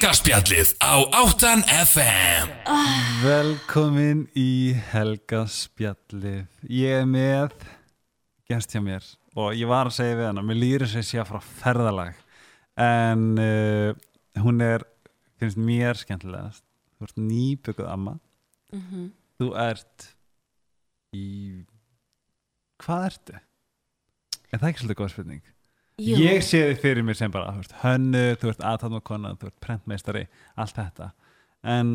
Helgaspjallið á 8 FM Velkomin í Helgaspjallið Ég er með gæst hjá mér og ég var að segja við hana mér lýri sér sé frá ferðalag en uh, hún er finnst mér skemmtilegast þú ert nýbygguð amma Mhm. þú ert í hvað ertu? Er það ekki svolítið góð spurning? Jú, Ég sé þið fyrir mér sem bara þú ert hönnu, þú ert aðtáðmakonna þú ert prentmeistari, allt þetta. En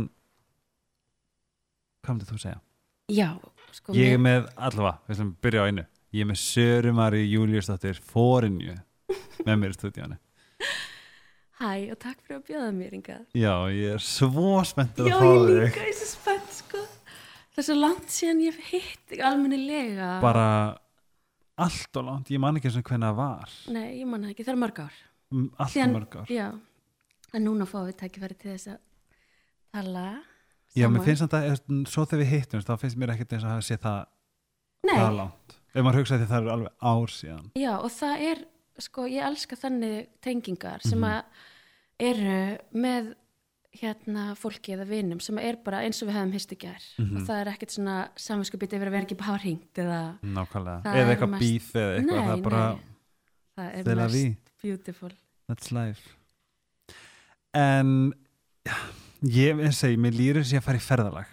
hvað myndir þú segja? já, sko Ég er með, allavega, við slum byrja á einu. Ég er með Sörumari Júliusdóttir Fórinju með mér í stúdíónu hæ og takk fyrir að bjóða mér yngað Já, ég er svo spenntur Já, að fá ég þig. líka, ég er svo spennt sko. Það er svo langt síðan ég hitt almennilega. Bara allt og langt, ég man ekki sem hvernig það var. Nei, ég manna ekki, það er mörg ár. Mm, Allt og mörg ár. Já, en núna fáum við tækifæri til þess að tala Já, mér saman. finnst þetta, svo þegar við hittum þá finnst mér ekkert eins og að sé það, það Nei, langt. Ef maður hugsaði því það er alveg ár síðan. Já, og það er sko, ég elska þannig tengingar sem Mhm. að eru með hérna fólki eða vinum sem er bara eins og við hefum hist í gær Mhm. og það er ekkert svona samvinskupið yfir að vera ekki bara hringt eða eða er eitthvað mest- bíf eða eitthvað, Nei, það er bara það er mest Aviv. beautiful That's life En ég ég segi, mér lýrir sér að fara í ferðalag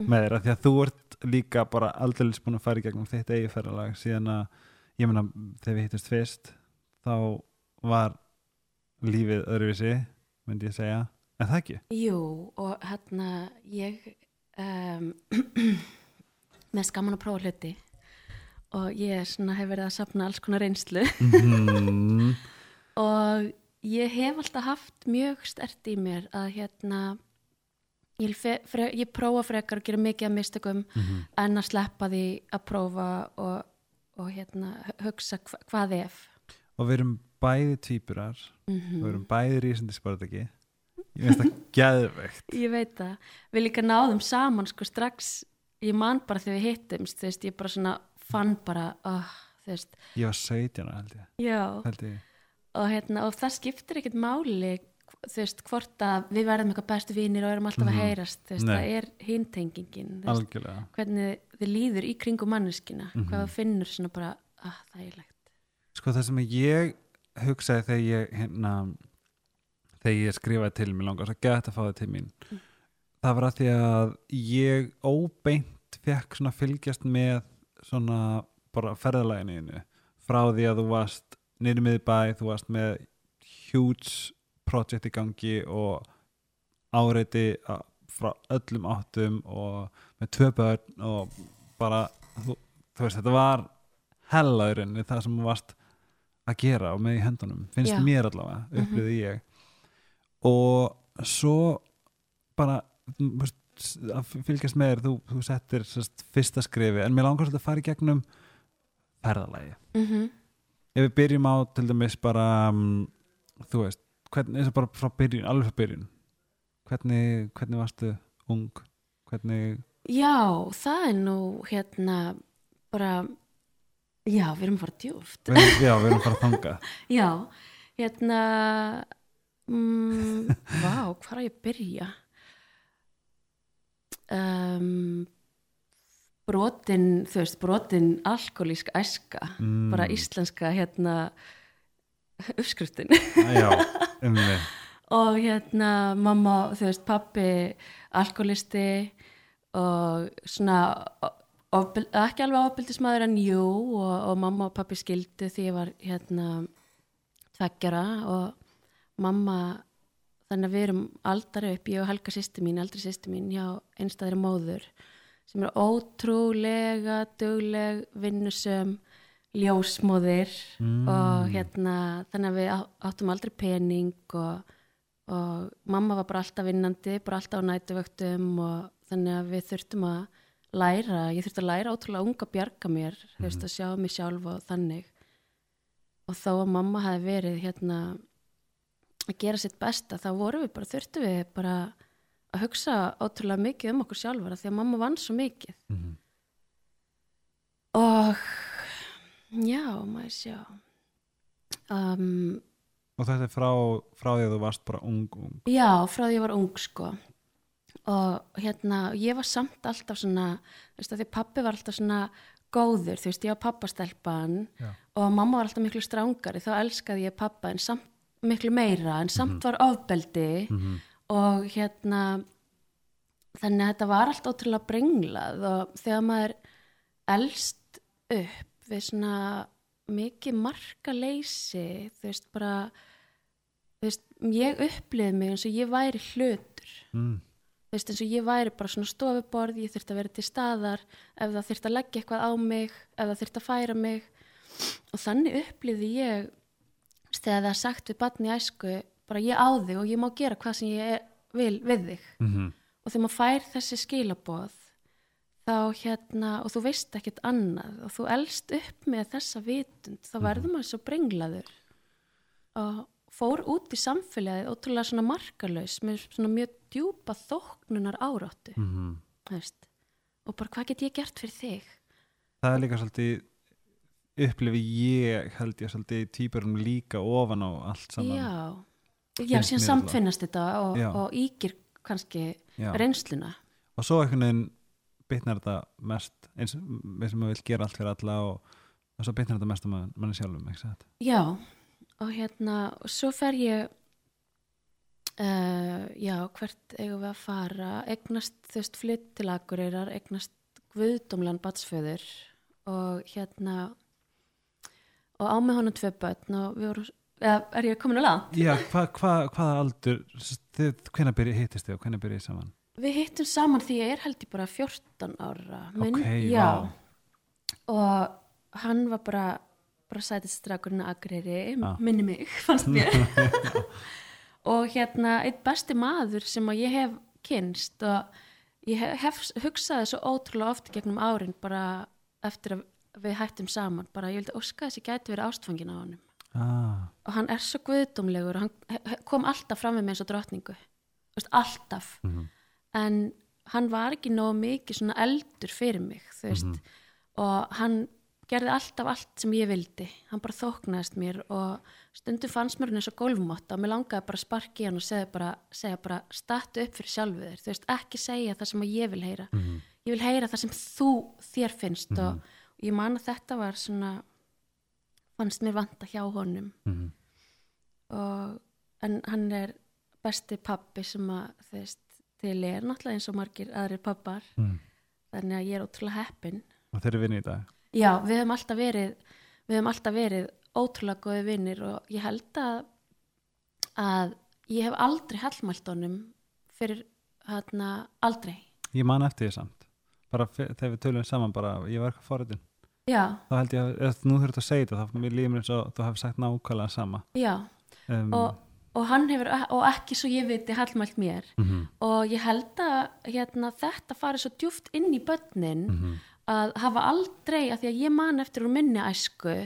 Mhm. með þér, af því að þú ert líka bara aldrei búin að fara í gegnum þitt eigi ferðalag síðan að, ég meina, þegar við hittust fyrst þá var lífið öðruvísi myndi ég segja, en það ekki? Jú, og hérna ég um, með skaman að prófa hluti og ég svona hef verið að sapna alls konar reynslu. Mm, og ég hef alltaf haft mjög stert í mér að hérna ég, fre, ég prófa frekar að gera mikið af mistökum mhm, en að sleppa því að prófa og, og hérna hu- hugsa hva, hvað ef. Og við erum bæði tvíburar. Mm við erum bæði rísandi sportaki ég finnst það geðveikt Ég veit það. Við líka náðum saman sko strax, ég man bara þegar við hittumst, þú veist, ég bara svona fann bara, oh, þú veist, ég var 17 ára, held ég, held ég. og hérna, og það skiptir ekkert máli, þú veist, hvort að við verðum eitthvað bestu vinir og erum alltaf Mhm. að heyrast, þú veist, Nei. það er hintengingin, veist, hvernig þið líður í kringum manneskina, Mhm. hvað það finnur svona bara, ah, það er legt. Sko það sem ég hugsaði þegar ég hérna þegar ég skrifaði til mér langar svo gett að fá það til mín Mm. það var að því að ég óbeint fekk svona fylgjast með svona bara ferðalæginu frá því að þú varst niður miður bæ, þú varst með huge project í gangi og áreiti frá öllum áttum og með tvö börn og bara þú, þú veist, þetta var hellaðurinn það sem þú varst að gera og með í höndunum, finnst Já. mér allavega Mhm. upplýði ég og svo bara að fylgjast með þér þú, þú settir sérst, fyrsta skrifi en mér langar svolítið að fara í gegnum ferðalagi Mm ef við byrjum á til dæmis bara um, þú veist, hvernig, eins og bara frá byrjun alveg frá byrjun. Hvernig, hvernig varstu ung? Hvernig, Já, það er nú, hérna, bara, já, við erum að fara djúft. já, við erum bara að þanga Já, hérna mm, Vá, hvað er ég að byrja? Um, brotin, þú veist, brotin alkoholísk æska, mm, bara íslenska hérna uppskriftin. Já, um við og hérna mamma, þú veist, pappi alkoholisti og svona ofbel, ekki alveg ofbildismæður en jú og, og mamma og pappi skildu því ég var hérna tveggjara og mamma þannig að við erum aldari upp, ég og Helga sýsti mín, eldri sýsti mín hjá einstæðri móður sem er ótrúlega dugleg, vinnusöm ljósmóðir Mm. og hérna þannig að við áttum aldrei pening og, og mamma var bara alltaf vinnandi, bara alltaf á nætuvöktum og þannig að við þurftum að læra, ég þurfti að læra ótrúlega unga bjarga mér, þú veist, að sjá mig sjálf og þannig og þó að mamma hafi verið hérna að gera sitt besta, þá vorum við bara þurftum við bara að hugsa ótrúlega mikið um okkur sjálfara því að mamma vann svo mikið Mhm. og já, maður sjá um, og þetta er frá, frá því að þú varst bara ung, ung Já, frá því ég var ung sko og hérna, ég var samt alltaf svona, þú veist að því pappi var alltaf svona góður, þú veist, ég var pappastelpan Já. og mamma var alltaf miklu strángari, þá elskaði ég pappa en samt miklu meira, en samt var ofbeldi Mhm. og hérna þannig að þetta var allt ótrúlega brenglað og þegar maður elst upp við svona mikið markaleysi þú veist bara þú veist, ég upplifði mig eins og ég væri hlutur mm. þú veist, eins og ég væri bara svona stofuborð ég þurfti að vera til staðar ef það þurfti að leggja eitthvað á mig ef það þurfti að færa mig og þannig upplifði ég þegar það er sagt við batni æsku bara ég á þig og ég má gera hvað sem ég vil við þig. Mm og þegar maður fær þessi skilaboð þá hérna og þú veist ekkert annað og þú elst upp með þessa vitund þá verður maður svo brenglaður og fór út í samfélagið ótrúlega svona markalaus með svona mjög djúpa þóknunar áráttu -hmm. veist. og bara hvað get ég gert fyrir þig? Það er líka svolítið upplifi ég held ég svolítið týpurum líka ofan á allt saman já, já síðan mér samtfinnast þetta og, og ígir kannski Já. reynsluna. Og svo einhvern veginn bitnar þetta mest eins og sem maður vil gera allt fyrir alla og, og svo bitnar þetta mest á mann, manni sjálfum ekki satt? Já, og hérna, og svo fer ég, uh, já, hvert eigum við að fara, eignast, þú veist, flytt til Akureyrar, eignast guðdómlan batsföður og hérna, og á með honum tvö börn og við vorum, eða er ég komin að land? Já, hva, hva, hvaða aldur þið, hvenær byrja hittist þið og hvenær byrja saman? Við hittum saman því ég er held ég bara 14 ára. Ok, já. vá. Og hann var bara, bara sætist strakurinn að Akureyri, Ah. minni mig, fannst mér. og hérna, einn besti maður sem ég hef kynst og ég hef, hef hugsaði svo ótrúlega oft gegnum árin bara eftir að við hættum saman, bara ég vildi óska þess að ég gæti verið ástfangin á honum. Ah, Og hann er svo guðdómlegur og hann kom alltaf fram með mér eins og drottningu. Þú veist, alltaf. Mhm, en hann var ekki nóg mikið svona eldur fyrir mig veist. Og hann gerði alltaf allt sem ég vildi. Hann bara þóknaðist mér og stundum fannst mér hann eins og golfmotta og mér langaði bara að sparki hann og segja bara, segja bara statu upp fyrir sjálfu þér. Veist ekki segja það sem ég vil heyra. Mhm, ég vil heyra það sem þú þér finnst og, og ég man að þetta var svona fannst mér vanta hjá honum. Mhm. og, en hann er besti pappi sem að þú veist, til er náttúrulega eins og margir aðrir pappar Mm. þannig að ég er ótrúlega heppin. Og þeir eru vinni í dag? Já, við höfum alltaf verið við höfum alltaf verið ótrúlega góði vinnir og ég held að að ég hef aldrei hallmælt honum fyrir hérna aldrei. Ég man eftir því samt. Bara þegar við tölum saman bara ég var eitthvað forritin já, þá held ég að nú þurft að segja þetta þá líður mér eins og þú hefði sagt nákvæmlega sama. Já. Um, og, og hann hefur, og ekki svo ég viti hallmælt mér. Mhm, og ég held að hérna, þetta fari svo djúft inn í börnin mhm, að hafa aldrei, að því að ég man eftir úr minni æsku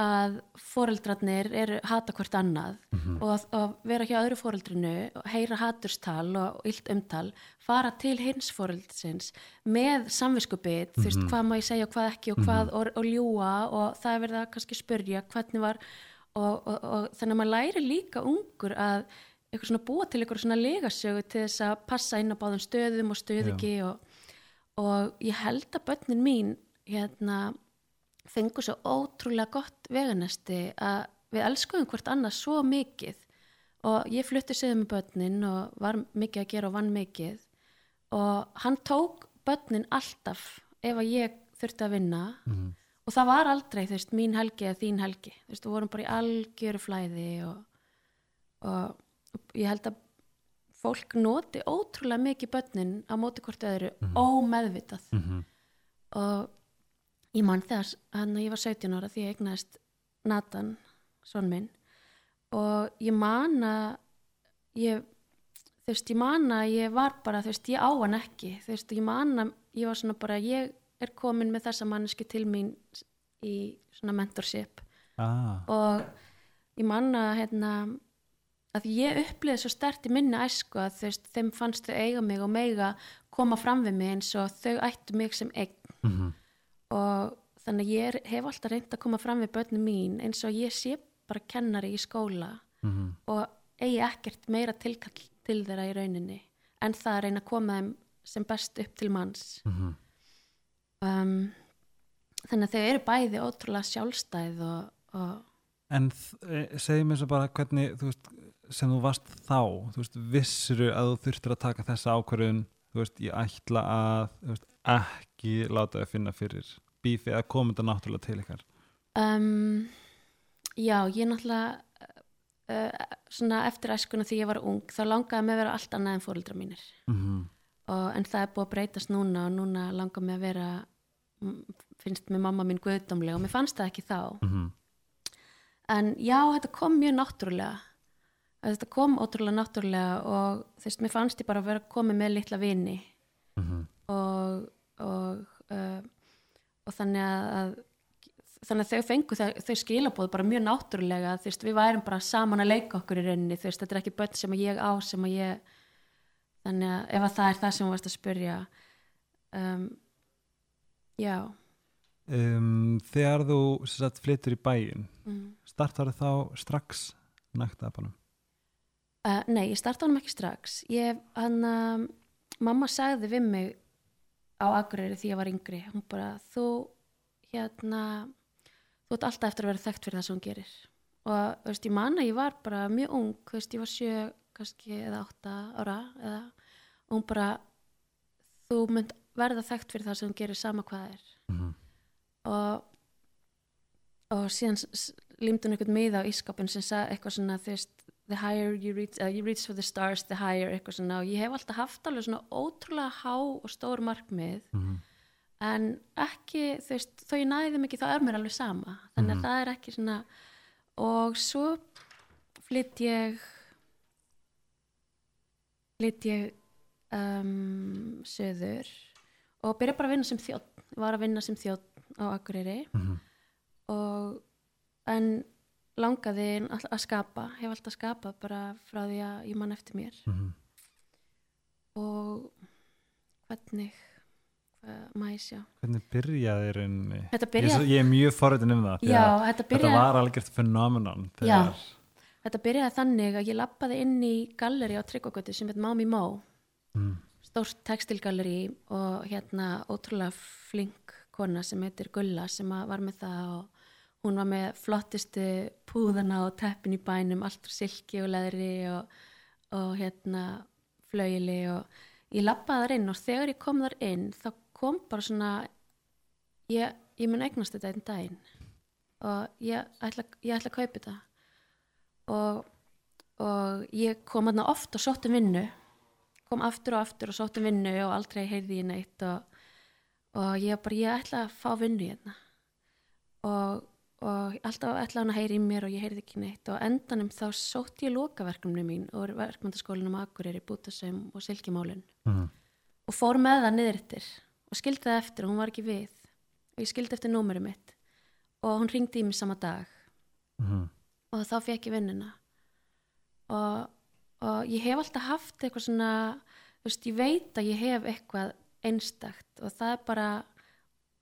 að foreldrarnir eru hata hvort annað og að, að vera hjá öðru foreldrinu og heyra haturstal og illt umtal fara til hins foreldrasins með samviskubit, þú veist, hvað má ég segja og hvað ekki og hvað, og, og ljúa og það er verið að kannski spyrja hvernig var og, og, og þannig að maður læri líka ungur að eitthvað svona búa til eitthvað svona legasögu til þess að passa inn á báðum stöðum og stöðugi og, og ég held að börnin mín hérna fengu svo ótrúlega gott veganesti að við elskuðum hvort annað svo mikið og ég flutti sögum með börnin og var mikið að gera og vann mikið og hann tók börnin alltaf ef að ég þurfti að vinna mhm. og það var aldrei þú veist, mín helgi eða þín helgi þú veist, við vorum bara í algjöru flæði og, og ég held að fólk noti ótrúlega mikið börnin á móti hvort öðru ómeðvitað Mhm. og ég man hann að ég var 17 ára því ég eignaðist Nathan, son minn og ég man að ég þú veist, ég man að ég var bara þú veist, ég á hann ekki. Þú veist, ég man að ég var svona bara ég er komin með þessa manneski til mín í svona mentorship. Ah, og ég man að hérna að ég upplýði svo stert í minni æsku að veist, þeim fannst þau eiga mig og meiga koma fram við mig eins og þau ættu mig sem eign. Mhm, og þannig að ég hef alltaf reynd að koma fram við börnum mín eins og ég sé bara kennari í skóla Mhm. og eigi ekkert meira tilkall til þeirra í rauninni en það að reyna að koma þeim sem best upp til manns Mhm. um, þannig að þau eru bæði ótrúlega sjálfstæð og, og En eh, segjum eins og bara hvernig þú veist, sem þú varst þá þú veist, vissuru að þú þurftir að taka þessa ákvörðun þú veist, ég ætla að veist, ekki láta þau finna fyrir bífi eða koma þetta náttúrulega til ykkar? Um, já, ég náttúrulega uh, svona eftir æskuna því ég var ung þá langaði mig að vera allt annað en fóreldra mínir. Mm og, en það er búið að breytast núna og núna langar mig að vera mm, finnst mér mamma mín guðdómlega og mér fannst það ekki þá. -hmm. en já, þetta kom mjög náttúrulega. Þetta kom ótrúlega náttúrulega og þú veist, mér fannst ég bara að vera komið með litla vini. Mhm. og og, uh, og þannig að þannig að þau fengu þau, þau skilabóð bara mjög náttúrulega þú veist, við værum bara saman að leika okkur í rauninni þú veist, þetta er ekki börn sem að ég á sem að ég þannig að ef að það er það sem þú varst að spyrja um, já um, Þegar þú sagt, flyttur í bæin mm. startar þá strax nægtaðabanum Uh, nei, ég starta honum ekki strax. Ég, hann, um, mamma sagði við mig á Akureyri því ég var yngri. Hún bara, þú, hérna, þú ert alltaf eftir að vera þekkt fyrir það sem hún gerir. Og, veist, ég man að ég var bara mjög ung, veist, ég var sjö, kannski, eða átta ára, eða, og hún bara, þú mynd verða þekkt fyrir það sem hún gerir sama hvað er. mm Og, og síðan límdi hún einhvern miða á ískapin sem sagði eitthvað svona, þú veist, the higher you reach, uh, you reach for the stars, the higher, eitthvað svona, og ég hef alltaf haft alveg svona ótrúlega há og stór markmið, -hmm. en ekki, þú veist, þó ég næði þeim ekki, þá er mér alveg sama, þannig að Mhm. það er ekki svona, og svo flytt ég, flytt ég um, söður og byrja bara að vinna sem þjótt, var að vinna sem þjótt á Akureyri Mhm. og en langaði að skapa, hef alltaf skapað bara frá því að ég man eftir mér Mhm. og hvernig má ég sjá Hvernig byrjaði? Þetta Ég, byrjaði- ég er mjög forrættin um það Já, þetta þetta byrjaði, var algjört fenómenon þegar þetta byrjaði þannig að ég lappaði inn í galleri á Tryggvagötu sem heit Mami Mó mm. stórt textilgalleri og hérna ótrúlega flink kona sem heitir Gulla sem var með það og hún var með flottistu púðana og teppin í bænum, allt úr silki og leðri og, og hérna flauili og ég lappaði þar inn og þegar ég kom þar inn þá kom bara svona ég, ég mun eignast þetta einn daginn og ég ætla, ég ætla að kaupa þetta. Og, og ég kom þarna oft og sótti um vinnu kom aftur og aftur og sótti um vinnu og aldrei heyrði ég neitt og, og ég bara, ég ætla að fá vinnu hérna. Og, og alltaf ætla hann að heyri í mér og ég heyrði ekki neitt. Og endanum þá sótti ég lokaverkefni mín og verkmyndaskólinum Akureyri, Bútasum og Silkimálun Mm. og fór með það niður eftir og skildi það eftir og hún var ekki við. Og ég skildi eftir númerið mitt. Og hún ringdi í mig sama dag. Mm. og þá fekk ég vinnuna. Og, og ég hef alltaf haft eitthvað svona þú veist, ég veit að ég hef eitthvað einstakt og það er bara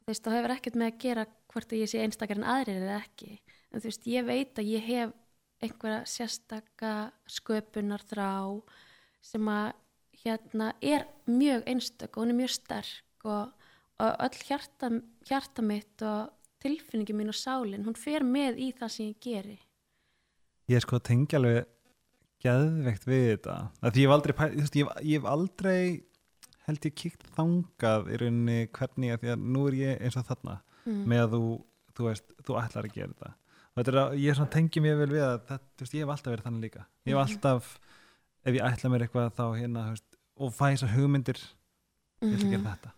þú veist, það hefur ekkert með að gera hvort að ég sé einstakar en aðrir eða ekki. En þú veist, ég veit að ég hef einhverja sérstaka sköpunar þrá sem að hérna er mjög einstök og hún er mjög sterk og, og öll hjarta, hjarta mitt og tilfinningi mín og sálin, hún fer með í það sem ég geri. Ég er sko að tengja alveg geðveikt við þetta. Því ég hef aldrei, ég hef aldrei held ég kíkt þangað í rauninni hvernig að því að nú er ég eins og þarna mm. með að þú, þú veist, þú ætlar að gera þetta. Og þetta er að ég tengi mér vel við að þetta, þú veist, ég hef alltaf verið þannig líka. Ég hef Mhm. alltaf, ef ég ætla mér eitthvað þá hérna, þú veist, og fæ þessar hugmyndir ég ætla að gera þetta,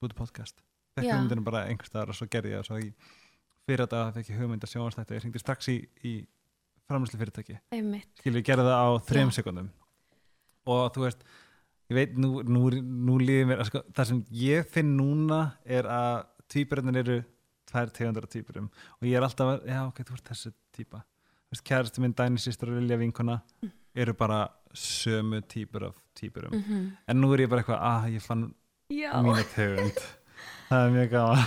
búið podcast. Fekk Mhm. Já. hugmyndinu bara einhvers staðar og svo gerði ég það. Fyrir þetta fekk ég hugmynd að sjónastætti ég hringdi strax í, í framlýslu fyrirtæki skilur ég gerði það á þrejum sekundum og þú veist ég veit, nú, nú, nú líði mér sko, það sem ég finn núna er að tvíburinn eru tvær tegundar af tvíburum. Og ég er alltaf að, já ok, þú ert þessi veist, kærastu minn, dæni sýstur og vilja vinkona eru bara sömu típur af tvíburum. Mm -hmm. en nú er ég bara eitthvað, ah, ég fann Já, mína tegund. Það er mjög gaman.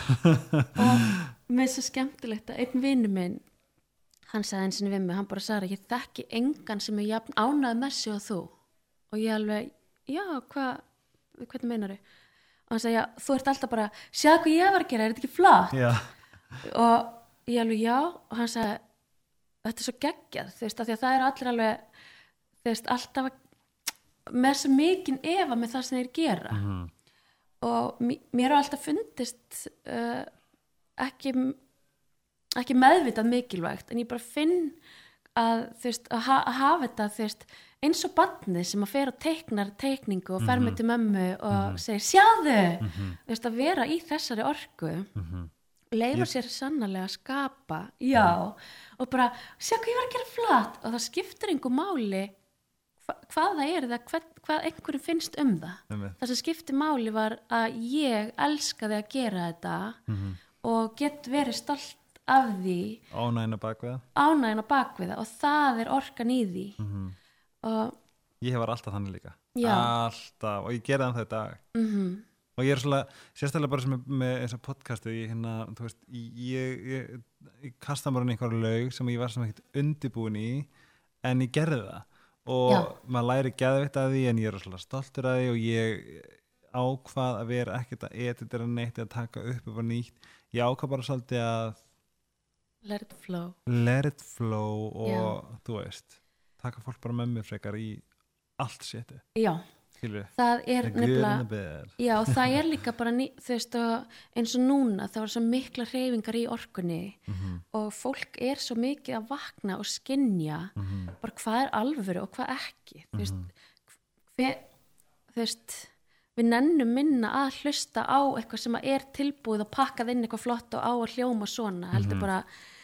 Og mér er svo skemmtilegt að einn vinnu minn hann sagði eins og við mig, hann bara sagði ég þekki engan sem er jafn ánað með sig og þú. Og ég alveg, já, hvað hvernig meinar þau? og hann sagði, já, þú ert alltaf bara sjáðu hvað ég var að gera, er þetta ekki flott? já, og ég alveg, já og hann sagði, þetta er svo geggjað þú veist, af því að það er allir alveg þú veist, alltaf með svo mikinn efa með það sem þeir gera Mhm. og mér har alltaf fundist uh, ekki ekki meðvitað mikilvægt en ég bara finn að, þú veist, að, ha að hafa þetta þú veist, eins og barnið sem að fer og teiknar teikningu og fer með til mömmu og segir sjáðu! Þú veist, að vera í þessari Mhm. leifa Ég- sér sannarlega að skapa já, og bara sjá hvað ég var að gera flatt. Og það skiptir einhver máli hva, hvað það er eða hvað, hvað einhverjum finnst um það. Einmitt. það sem skipti máli var að ég elskaði að gera þetta Mhm. og get verið stolt af því ánægina bakveða ánægina bakvið það og það er orkan í því. Mhm. Og ég hef alltaf þannig líka. Já. alltaf, og ég gerði þann þetta mm og ég er svolítið, sérstaklega bara er með eins og podcastu, ég hérna, veist ég, ég, ég kasta mér inn einhverju laug sem ég var sem ekkert undibúin í en ég gerði það. Og Já. maður læri geðvitt að því en ég er svolítið stoltur að því og ég ákvað að vera ekkert að editera neitt eða taka upp á nýtt. Ég ákvað bara svolítið að let it flow. Let it flow og þú veist, taka fólk bara með mér frekar í allt sétu, já, skilur það er nefnilega já, það er líka bara ný, veist eins og núna það var svo mikla hreyfingar í orkunni Mhm, og fólk er svo mikið að vakna og skinja mhm, bara hvað er alvöru og hvað ekki. Þú veist, hver, þú veist við nennum minna að hlusta á eitthvað sem er tilbúið og pakkað inn eitthvað flott og á að hljóma svona heldur bara, þú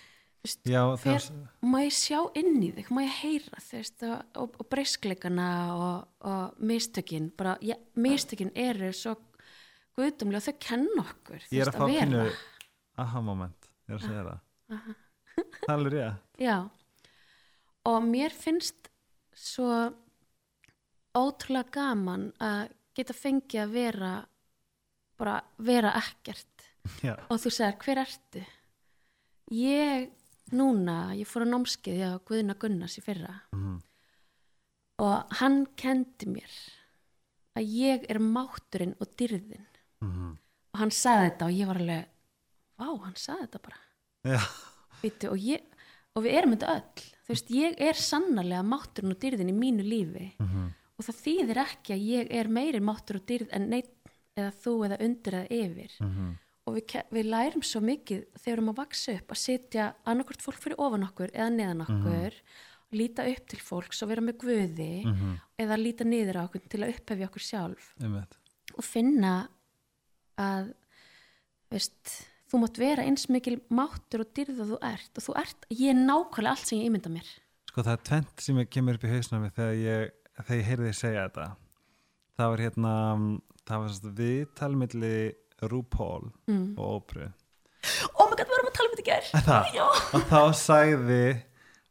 veist, já, hver, má ég sjá inn í þig, má ég heyra veist, og, og, og breyskleikana og, og mistökin? Bara, ja, mistökin eru svo guðdumlega og þau kenna okkur ég er veist, að fá vera. pínu aha moment, ég er að segja það. Það er rétt. Já, og mér finnst svo ótrúlega gaman að geta fengið að vera bara vera ekkert. Já, og þú segir hver ertu? Ég núna, ég fór á námskeið hjá Guðna Gunnars í fyrra. Mhm, og hann kendi mér að ég er mátturinn og dyrðin mhm, og hann sagði þetta og ég var alveg vá, hann sagði þetta bara. Já, Vítu, og, ég, og við erum þetta öll. Þú veist, ég er sannarlega mátturinn og dyrðin í mínu lífi. Mhm, og það þýðir ekki að ég er meiri máttur og dyrð en neitt eða þú eða undir eða yfir. Mhm, og við, við lærum svo mikið þegar við erum að vaksa upp að setja annarkvort fólk fyrir ofan okkur eða neðan okkur líta upp til fólks og vera með guði mhm, eða líta niður á okkur til að upphefja okkur sjálf. Og finna að veist, þú mátt vera eins mikil máttur og dyrð og þú ert. Og þú ert, ég er nákvæmlega allt sem ég ímynda mér. Sko það er tvent sem ég kemur upp í hausna mig þegar ég, þegar ég heyrði þið segja þetta. Það var hérna, það var svona viðtal milli RuPaul mm. og Ópru. oh my god, við erum að tala um þetta í Já. og þá sagði,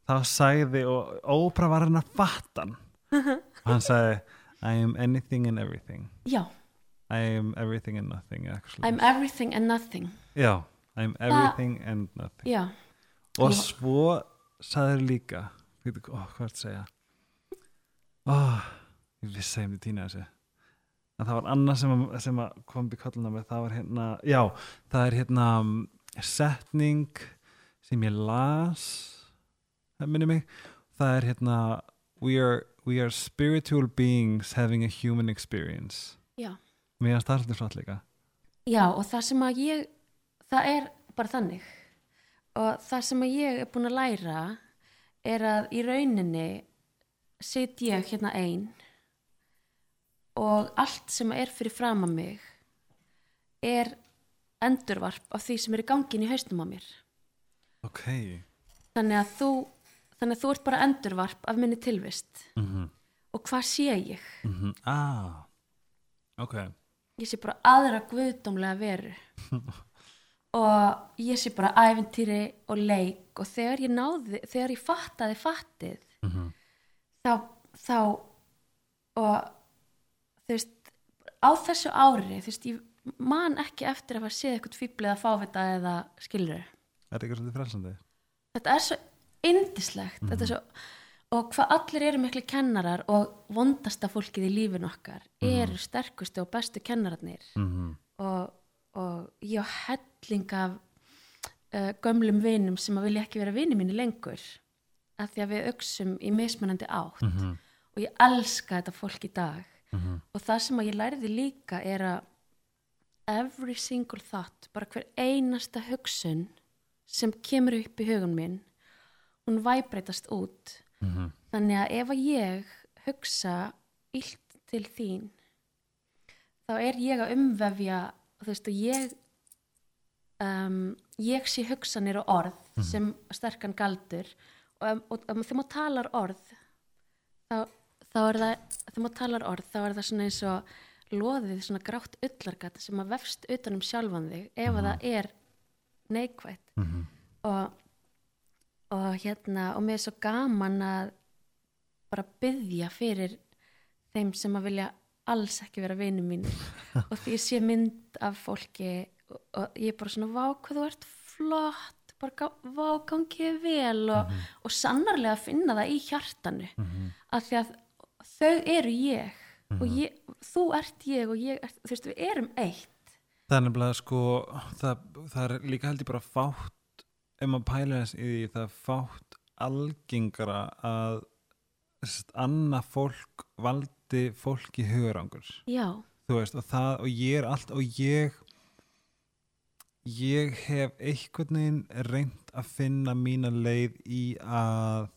þá sagði, og Ópra var hann að fattan. Og hann sagði, I am anything and everything. já, I am everything and nothing. eitthvað I'm everything and nothing Já, I am everything and nothing. já, Og svo sagður líka, ó, hvað er að segja? Ó, ég vissi að ég myndi týna þessu. En það var annað sem, sem kom kolluna með, það var hérna, já, það er hérna um, setning sem ég las, það minni mig, það er hérna, we are, we are spiritual beings having a human experience. já Mér það svolítið flott líka. já, og það sem að ég það er bara þannig og það sem að ég er búin að læra er að í rauninni sit ég hérna ein og allt sem er fyrir fram að mig er endurvarp af því sem er í gangin í haustum á mér Ok. þannig að þú þannig að þú ert bara endurvarp af minni tilvist Mm og hvað sé ég? -hmm. Ah, ok. ég sé bara aðra guðdómlega veru og ég sé bara æventýri og leik og þegar ég náði, þegar ég fattaði fattið Mm þá, þá og þú veist á þessu ári, þú veist, ég man ekki eftir að hafa séð eitthvað fýblið að fávita eða skilur Er þetta eitthvað svolítið frelsandi? þetta er svo indislegt þetta er svo, og hvað allir eru miklu kennarar og vondasta fólkið í lífin okkar eru sterkustu og bestu kennararnir Mhm. og, og ég á helling af uh, gömlum vinum sem að vilja ekki vera vini mínu lengur af því að við auksum í mismunandi átt Mhm. og ég elska þetta fólk í dag og það sem að ég læriði líka er að every single thought, bara hver einasta hugsun sem kemur upp í hugun minn hún væbreytast út. Mhm. þannig að ef að ég hugsa illt til þín þá er ég að umvefja þú veist og ég um, ég sé hugsanir og orð sem sterkan galdur. Og, og um, þegar maður talar orð þá, þá er það þegar maður talar orð þá er það svona eins og loðið svona grátt ullargat sem að vefst utan um sjálfan þig ef að það er neikvætt. Mhm. og, og hérna og mér er svo gaman að bara byggja fyrir þeim sem að vilja alls ekki vera vinur mín og því ég sé mynd af fólki og, og ég er bara svona vá hvað þú ert flott bara gá, vá gangið vel og, og sannarlega að finna það í hjartanu. Af því að þau eru ég og ég, þú ert ég og ég ert, þú veist við erum eitt. Það er nefnilega sko það, það er líka held ég bara fátt ef maður pælir þess í því það er fátt algengara að annað fólk valdi fólki hugurangur já, þú veist og það og ég er allt og ég ég hef einhvern veginn reynt að finna mína leið í að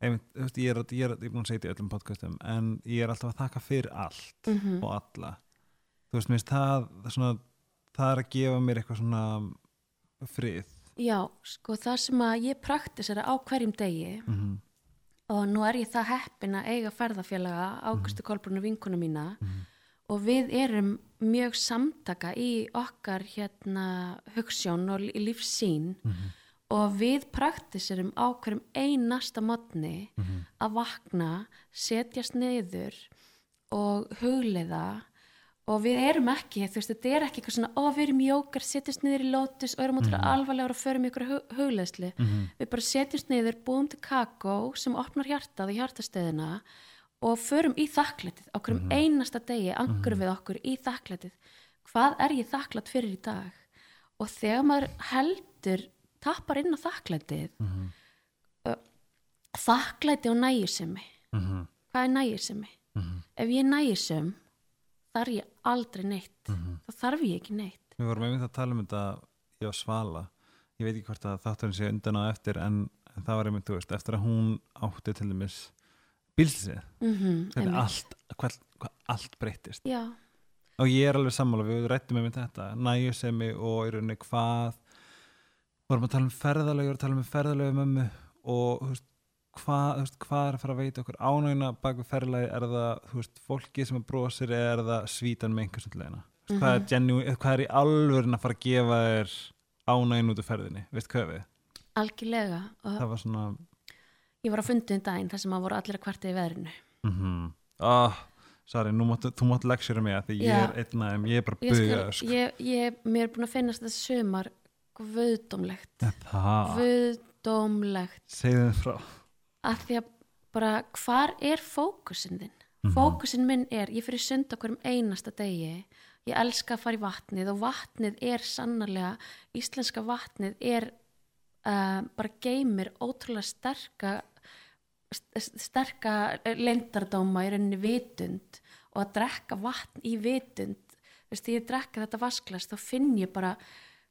einmitt, þú veist, ég er, ég er, ég er búin að segja þetta í öllum podcastum en ég er alltaf að þakka fyrir allt mm og alla. Þú veist, mér finnst það, svona, það er að gefa mér eitthvað svona frið. Já, sko það sem að ég praktisera á hverjum degi mm -hmm. og nú er ég það heppin að eiga ferðafélaga Águstu Kolbrunni vinkuna mína og við erum mjög samtaka í okkar hérna hugssjón og í lífsýn og við praktiserum á hverjum einasta modni að vakna, setjast niður og hugleiða og við erum ekki, þú veist, þetta er ekki eitthvað svona, ó, við erum jókar, setjast niður í lótus og erum ótrúlega alvarlegur og förum ykkur hug, hugleiðslu. Við bara setjast niður, búum til kakó sem opnar hjartað og hjartastöðina og förum í þakklætið á hverjum einasta degi, angur við okkur í þakklætið. Hvað er ég þakklætt fyrir í dag? Og þegar maður heldur, tappar inn á þakklætið, uh, þakklæti og nægisemi. Mhm. Hvað er nægisemi? Ef ég er nægisum, þarf ég aldrei neitt. Þá þarf ég ekki neitt. við vorum einmitt að tala um þetta ég og Svala ég veit ekki hvort að þátturinn sé undan á eftir en, en það var einmitt, þú veist, eftir að hún átti til dæmis bílsið Mm hvernig allt, hvað, hvað allt breyttist Já, og ég er alveg sammála, við rættum einmitt þetta næjusemi og í rauninni hvað vorum að tala um ferðalög vorum að tala um ferðalög mömmu og veist, hvað, veist, hvað er að fara að veita okkur ánæguna bak við ferðalagi er það veist, fólki sem að brosir eða er það svítan með einhversum leina hvað, er genu, hvað er í alvörin að fara að gefa þér ánægin út af ferðinni? Veist hvað við, algjörlega. Það var svona ég var að fundið um daginn þar sem að voru allir að kvarta í veðrinu. mm oh, sorry, nú máttu, þú máttu leksjura mig að því ég Já. er einn af þeim, ég er bara ég, mér er búin að finnast þetta sumar guðdómlegt. Guðdómlegt. segðu þið frá Af því að bara hvar er fókusinn þinn? Fókusinn minn er, ég fyrir sund okkur um einasta degi, ég elska að fara í vatnið og vatnið er sannarlega, íslenska vatnið er uh, bara geymir ótrúlega sterka st- sterka leyndardóma í rauninni vitund og að drekka vatn í vitund veist, því ég drekka þetta vasklas þá finn ég bara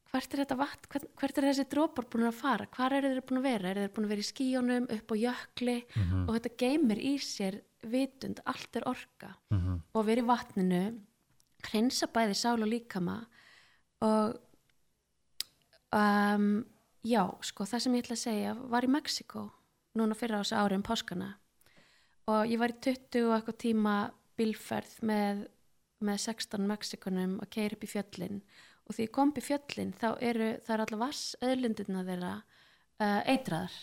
hvert er þetta vatn, hvert, hvert er þessi drópar búin að fara, hvar eru þeir búin að vera? Eru þeir búin að vera í skíjónum, upp á jökli? Og þetta geymir í sér vitund, allt er orka. Mhm. og vera í vatninu hreinsa bæði sál og líkama og um, já, sko það sem ég ætla að segja var í Mexiko núna fyrir á þessu ári um páskana. Og ég var í 20 og eitthvað tíma bílferð með, með 16 Mexikonum að keira upp í fjöllin. og því ég kom upp í fjöllin þá eru það er allar vass öðlindina þeirra uh, eitraðar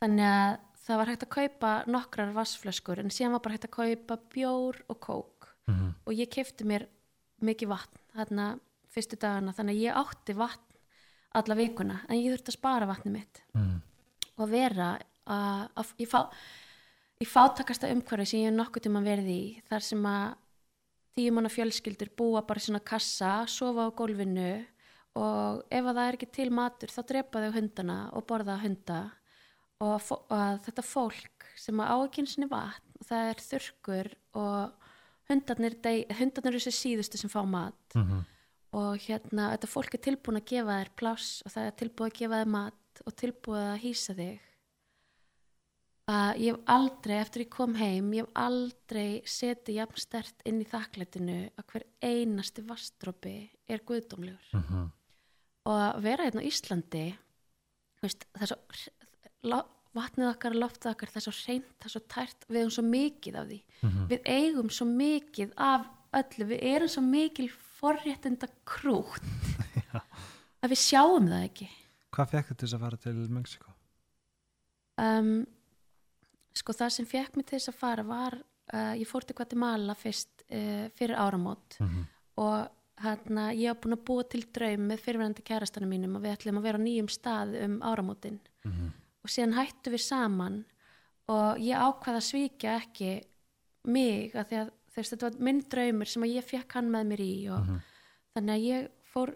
þannig að það var hægt að kaupa nokkrar vassflöskur en síðan var bara hægt að kaupa bjór og kók Mhm. og ég kefti mér mikið vatn þarna fyrstu dagana þannig að ég átti vatn alla vikuna en ég þurfti að spara vatni mitt Mhm. og vera að, að, í, fá, í fátakasta umhverfi sem ég hef nokkuð tíma verið í þar sem að tíu manna fjölskyldur búa bara svona kassa, sofa á gólfinu og ef að það er ekki til matur þá drepa þau hundana og borða hunda og að þetta fólk sem á ekki einu sinni vatn það er þurrkur og hundarnir, hundarnir eru þessi síðustu sem fá mat Mhm. og hérna þetta fólk er tilbúin að gefa þér pláss og það er tilbúin að gefa þér mat og tilbúin að hýsa þig að ég hef aldrei eftir ég kom heim, ég hef aldrei setið jafn stert inn í þakklætinu að hver einasti vastrópi er guðdómlegur Mhm. og að vera hérna á Íslandi veist, það er svo vatnið okkar, loftið okkar, það er svo reynt, það er svo tært, við eigum svo mikið af því Mhm. við eigum svo mikið af öllu, við erum svo mikil forréttinda krút að við sjáum það ekki Hvað fekk þetta þess að fara til Mexiko? um, sko það sem fekk mig til þess að fara var uh, ég fór til Guatemala fyrst uh, fyrir áramót Mhm. og hérna ég var búin að búa til draum með fyrirverandi kærastanum mínum og við ætlum að vera á nýjum stað um áramótin Mhm. og síðan hættu við saman og ég ákvaða að svíkja ekki mig að því að veist, þetta var minn draumur sem ég fekk hann með mér í og Mhm. þannig að ég fór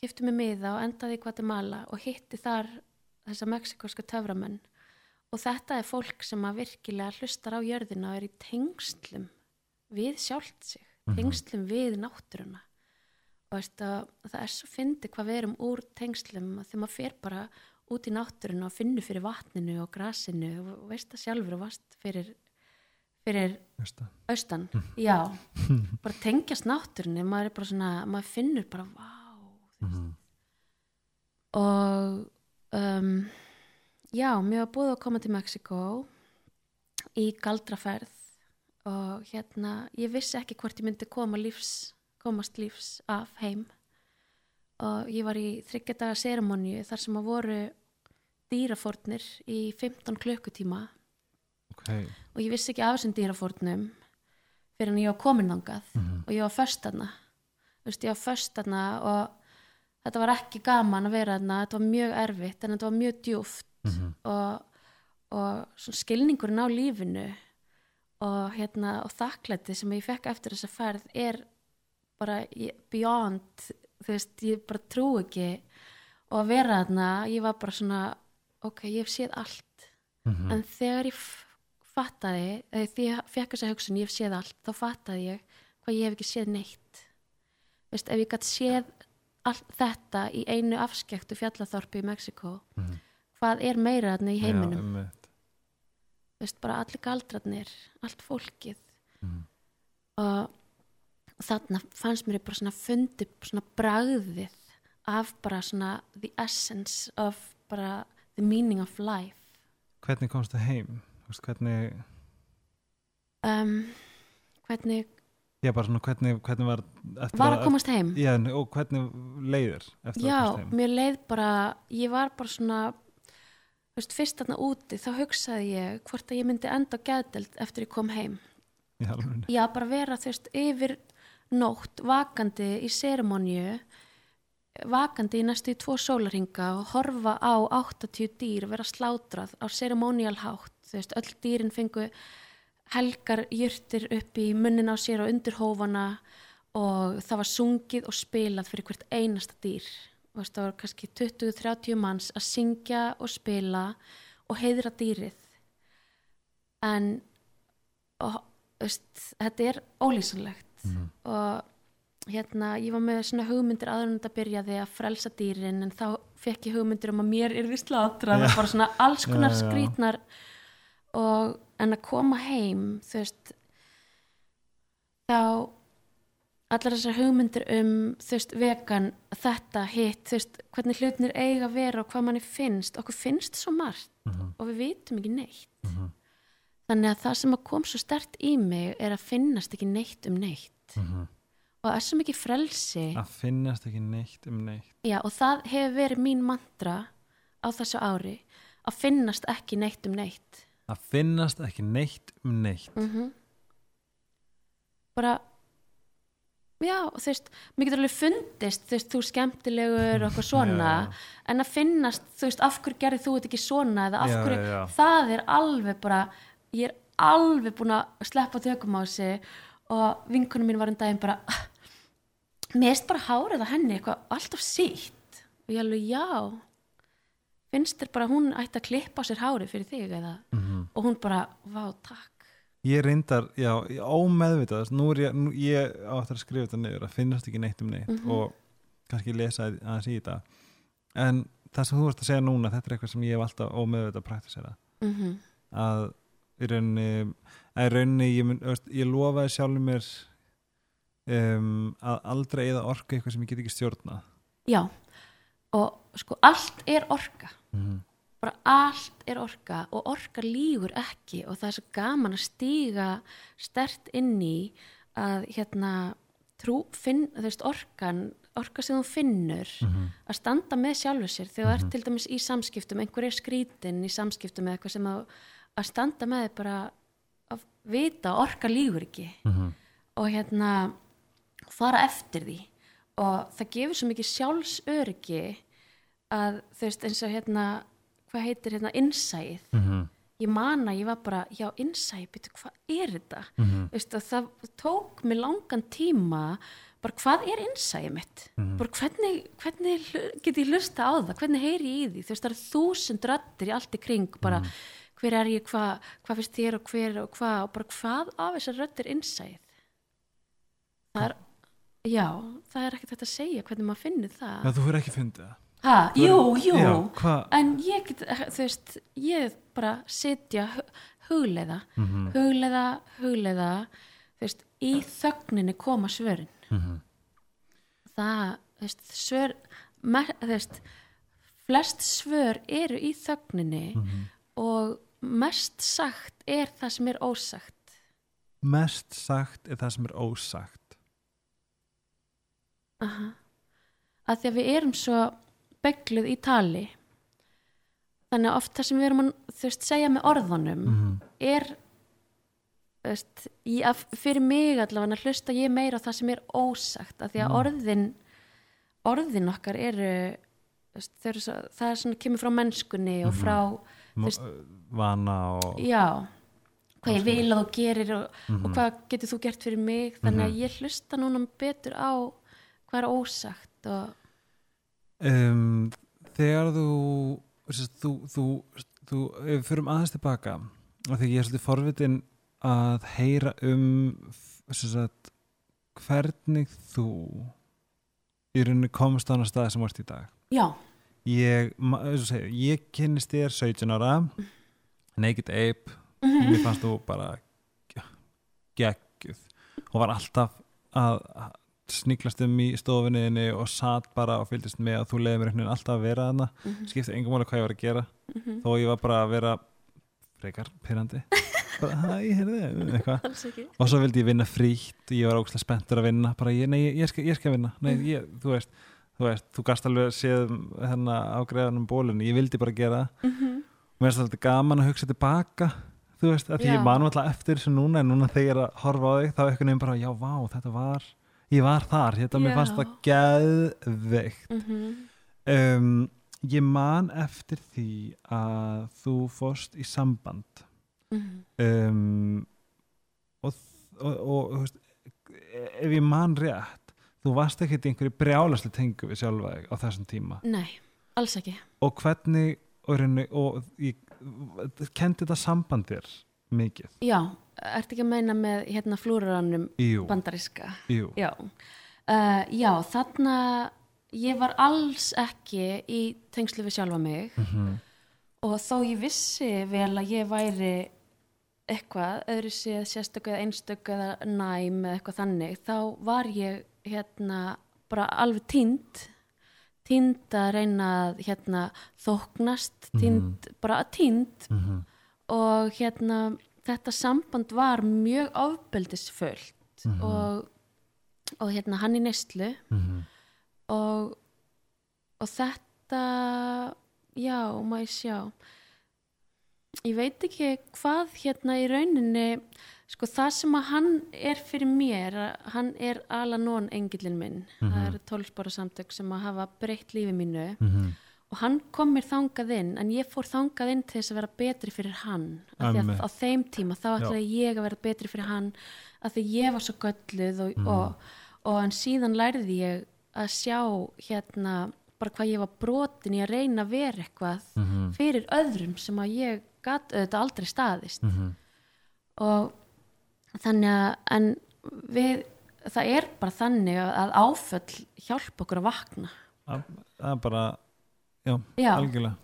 kifti mig miða og endaði í Guatemala og hitti þar þessa mexikoska töframenn og þetta er fólk sem að virkilega hlustar á jörðina og er í tengslum við sjálft sig tengslum við náttúruna. Og að, það er svo fyndi hvað við erum úr tengslum að þegar maður fer bara út í náttúruna og finnur fyrir vatninu og grasinu og veist það sjálfur og vast fyrir, fyrir Veistu? austan, já bara tengjast náttúrunni, maður er bara svona maður finnur bara, vá Mhm. og um, já, mér var búið að koma til Mexiko í galdraferð og hérna ég vissi ekki hvort ég myndi koma lífs, komast lífs af heim. Og ég var í þryggjadaga seremoníu þar sem að voru dýrafórnir í 15 klukkutíma. Ok, og ég vissi ekki af þessum dýrafórnum fyrir en ég var komin þangað Mhm. og ég var veist, ég var föst þarna og þetta var ekki gaman að vera þarna. Þetta var mjög erfitt en þetta var mjög djúft Mhm. og, og svona skilningurinn á lífinu og, hérna, og þakklæti sem ég fekk eftir þessa ferð er bara beyond þú veist, ég bara trú ekki og að vera þarna, ég var bara svona ok, ég hef séð allt Mhm. en þegar ég fattaði því ég fekk þessa hugsun, ég hef séð allt þá fattaði ég hvað ég hef ekki séð neitt veist, ef ég gætt séð allt þetta í einu afskektu fjallaþorpi í Mexiko Mhm. Hvað er meira þarna í heiminum Já, einmitt. veist, bara allir galdrarnir, allt fólkið Mhm. og þarna fannst mér bara svona fundi svona bragðið af bara svona the essence of bara the meaning of life Hvernig komstu heim? Þú Veist, hvernig, um, hvernig já, bara svona hvernig, hvernig var var að komast heim Já, og hvernig leiðir Já, heim? mér leið bara, ég var bara svona, þú veist, fyrst þarna úti, þá hugsaði ég hvort að ég myndi enda á geðdelt eftir ég kom heim. Alveg. Já, bara vera, þú veist, yfir nótt, vakandi í seremoníu, vakandi í næstu tvo sólarhinga og horfa á 80 dýr vera slátrað á seremonial hátt, þú veist, öll dýrin fengu helgar jurtir upp í munnin á sér og undir hófana og það var sungið og spilað fyrir hvert einasta dýr veist, það var kannski 20-30 manns að syngja og spila og heiðra dýrið en og, veist, þetta er ólýsanlegt Mhm. og hérna, ég var með svona hugmyndir áður en þetta byrjaði að frelsa dýrin en þá fekk ég hugmyndir um að mér er við slátrað og bara svona alls konar Já, já. skrítnar og en að koma heim þú veist þá allar þessar hugmyndir um þú veist vegan, þetta, hitt þú veist, hvernig hlutnir eiga að vera og hvað manni finnst, okkur finnst svo margt Mhm. og við vitum ekki neitt Mhm. þannig að það sem að kom svo stert í mig er að finnast ekki neitt um neitt Mhm. og það er svo mikið frelsi Að finnast ekki neitt um neitt. Já, og það hefur verið mín mantra á þessu ári að finnast ekki neitt um neitt Að finnast ekki neitt um neitt. bara já, þú veist, mér getur alveg fundist þú veist, þú skemmtilegur og eitthvað svona Já, já. en að finnast, þú veist, af hverju gerði þú þetta ekki svona eða af hverju, já, það er alveg bara, ég er alveg búin að sleppa tökum á sig og vinkunum mín var um daginn bara "Ah, mér erst bara hárið að henni eitthvað alltaf sítt og ég alveg, já finnst þér bara hún ætti að klippa á sér hárið fyrir þig eða Mhm. og hún bara, vá, takk Ég reyndar, já, ómeðvitað nú er ég, nú, ég áttur að skrifa þetta niður að finnast ekki neitt um neitt Mhm. og kannski lesa aðeins í þetta. En það sem þú varst að segja núna þetta er eitthvað sem ég hef alltaf ómeðvitað að praktisera. Mm að í rauninni að í rauninni, ég, mun, veist, ég lofaði sjálfur mér um, að aldrei eða orka eitthvað sem ég get ekki stjórna já, og sko allt er orka. Mm -hmm. Bara allt er orka og orka lígur ekki og það er svo gaman að stíga stert inn í að hérna trú, finn, þú veist, orkan orka sem þú finnur að standa með sjálfur sér. Þegar þú ert til dæmis í samskiptum einhver er skrítin í samskiptum eða eitthvað sem að, að standa með þér bara að vita orka lígur ekki og hérna fara eftir því. Og það gefur svo mikið sjálfsöryggi að þú veist eins og hérna hvað heitir hérna innsæð ég man að ég var bara, já innsæð byrju hvað er þetta? Veist, og það tók mig langan tíma bara hvað er innsæðið mitt? Bara hvernig, hvernig get ég hlusta á það? Hvernig heyri ég í því? Þú veist það eru þúsund röddir í allt í kring bara hver er ég, hvað hva finnst þér og hver og hvað og bara hvað af þessar röddir innsæð það er já, það er ekkert hægt að segja hvernig maður finnur það. Já, þú fyrir ekki fundið það ha, jú, jú Já, en ég get, þú veist ég bara sitja hu- hugleiða, Mhm. hugleiða hugleiða, þú veist í þögninni koma svörin Mhm. það, þú veist, svör mer, þú veist, flest svör eru í þögninni Mhm. og mest sagt er það sem er ósagt Mest sagt er það sem er ósagt Aha. að því að við erum svo begluð í tali. Þannig að oft það sem við erum að veist, segja með orðunum Mhm. er þú veist, að, fyrir mig allavega að hlusta ég meira á það sem er ósagt að því að orðin orðin okkar eru veist, eru svo, það er svona kemur frá mennskunni og frá Mo- Fyrst- Vana og já, hvað ég vil að þú gerir og, Mhm. og hvað getur þú gert fyrir mig. Þannig að ég hlusta núna betur á hvað er ósagt og um, Þegar þú þú, þú, þú ef við fyrir aðeins tilbaka og þegar ég er svolítið forvitin að heyra um sérst, hvernig þú í rauninni komst á hana stað sem vart í dag. Já, ég, ég kynnist þér 17 ára Naked Ape. Mhm. mér fannst þú bara ge- geggjuð. Og var alltaf að að sniglast um í stofinniðinni og satt bara og fylgdist með og þú leiði mér alltaf að vera þarna. Mhm. skipti engum máli hvað ég var að gera. Þó ég var bara að vera frekar pyrrandi og svo vildi ég vinna frítt. Ég var ógslag spenntur að vinna. Bara, ég, nei, ég, ég, skal, ég skal vinna. Nei, ég, þú veist, þú veist, þú gast alveg séð hérna á greiðanum bólunni. Ég vildi bara gera það. Mhm. og mér finnst þetta gaman að hugsa tilbaka þú veist, að Já. ég manum alltaf eftir þessu núna. En núna þegar ég er að horfa á þig þá er einhvern veginn bara, já, vá, þetta var ég var þar, þetta mér Já. fannst það geðveikt Mhm. um, ég man eftir því að þú fórst í samband Mhm. um, og, og, og veist, ef ég man rétt þú varst ekkert í einhverju brjálaslu tengu við sjálfa á þessum tíma nei, alls ekki og hvernig og, og ég, kendi þetta samband þér mikið. Já, ertu ekki að meina með hérna flúraranum jú, bandaríska? Jú. já, uh, já þarna ég var alls ekki í tengslu við sjálfa mig. Mhm. og þó ég vissi vel að ég væri eitthvað, öðru séð sérstök eða einstök eða næm eða eitthvað þannig, þá var ég hérna bara alveg tínd tínd að reyna að hérna þóknast, tínd, bara tínd Mhm. Og hérna þetta samband var mjög ofbeldisfullt og, og hérna hann í neyslu. Mhm. og, og þetta já, má ég sjá. Ég veit ekki hvað hérna í rauninni sko það sem að hann er fyrir mér hann er Alanón engillin minn. Það eru tólspára samtök sem að hafa breytt lífi mínu. Mhm. Og hann kom mér þangað inn en ég fór þangað inn til þess að vera betri fyrir hann. Af því að á þeim tíma þá ætlaði ég að vera betri fyrir hann af því ég var svo gölluð og, og, og en síðan lærði ég að sjá hérna bara hvað ég var brotin í að reyna að vera eitthvað Mhm. fyrir öðrum sem að ég gat auðvitað aldrei staðist. Mhm. og þannig að en við, það er bara þannig að- áföll hjálpa okkur að vakna. Það er bara, já, Já. algjörlega.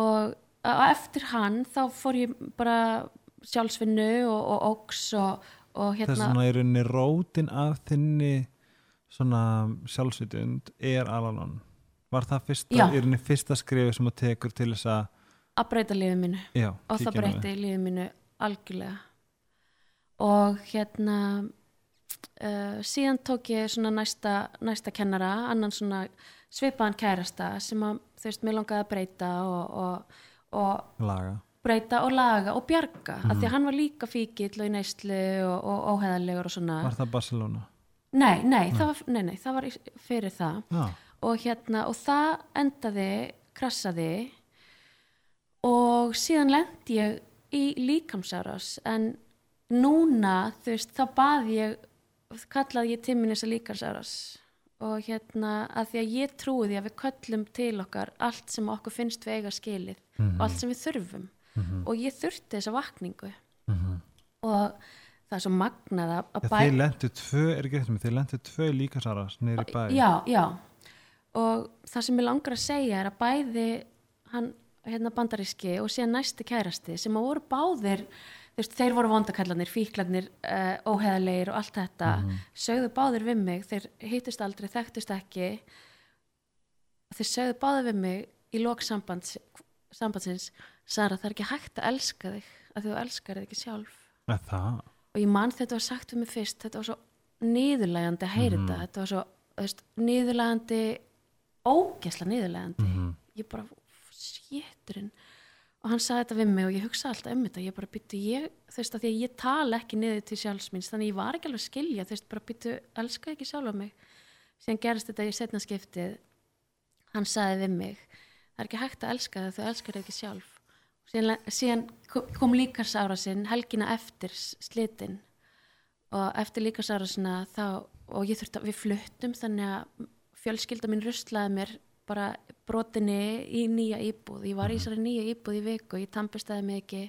Og á eftir hann þá fór ég bara sjálfsvinnu og, og óks og, og þess hérna vegna í rauninni rótin af þinni svona sjálfsvitund er Alalon var það fyrsta, Já. í rauninni fyrsta skrifi sem þú tekur til þess að að breyta lífið mínu. Já, og það breytti lífið mínu algjörlega. Og hérna uh, síðan tók ég svona næsta, næsta kennara, annan svona svipaðan kærasta sem að þú veist, mér langaði að breyta og, og, og laga. breyta og laga og bjarga af Mhm. því að hann var líka fíkill og í neyslu og, og óheðalegur og svona. Var það Barcelona? nei, nei, það var, nei, nei, það var fyrir það. Já, og hérna og það endaði, krassaði og síðan lendi ég í líkamsárás en núna þú veist þá bað ég kallaði ég til minn þess að líkamsárás og hérna að því að ég trúi því að við köllum til okkar allt sem okkur finnst við eiga skilið og allt sem við þurfum. Og ég þurfti þessa vakningu. Mhm. og það er svo magnað að Já, þið lendu tvö, er ekki rétt með, þið lendu tvö líkasaras nýri bæ. Já, já. Og það sem ég langar að segja er að bæði hann hérna bandaríski og síðan næsti kærasti sem að voru báðir veist, þeir voru vondakallanir, fíklarnir uh, óheðalegir og allt þetta. Sögðu báðir við mig, þeir hittust aldrei þekktust ekki. Þeir sögðu báðir við mig í lok sambands, sambandsins Sara, það er ekki hægt að elska þig að þú elskar þig ekki sjálf. Og ég man þetta var sagt við mig fyrst þetta var svo niðurlægandi að heyra þetta. Þetta var svo veist, niðurlægandi ógesla niðurlægandi Mhm. ég bara séturinn og hann sagði þetta við mig og ég hugsa alltaf um þetta. Ég bara byttu þú veist að því að ég tala ekki niður til sjálfsmins þannig ég var ekki alveg að skilja. Þú veist bara byttu, elska ekki sjálfa mig? Síðan gerist þetta í setna skiptið. Hann sagði við mig það er ekki hægt að elska það þú elskar ekki sjálf. Síðan, síðan kom- líkarsára sinn helgina eftir slitin. Og eftir líkarsára sinna þá og ég þurfti að við fluttum þannig að fjölskylda mín ruslaði mér bara brotinni í nýja íbúð ég var í þessari nýja íbúð í viku ég tampistæði mig ekki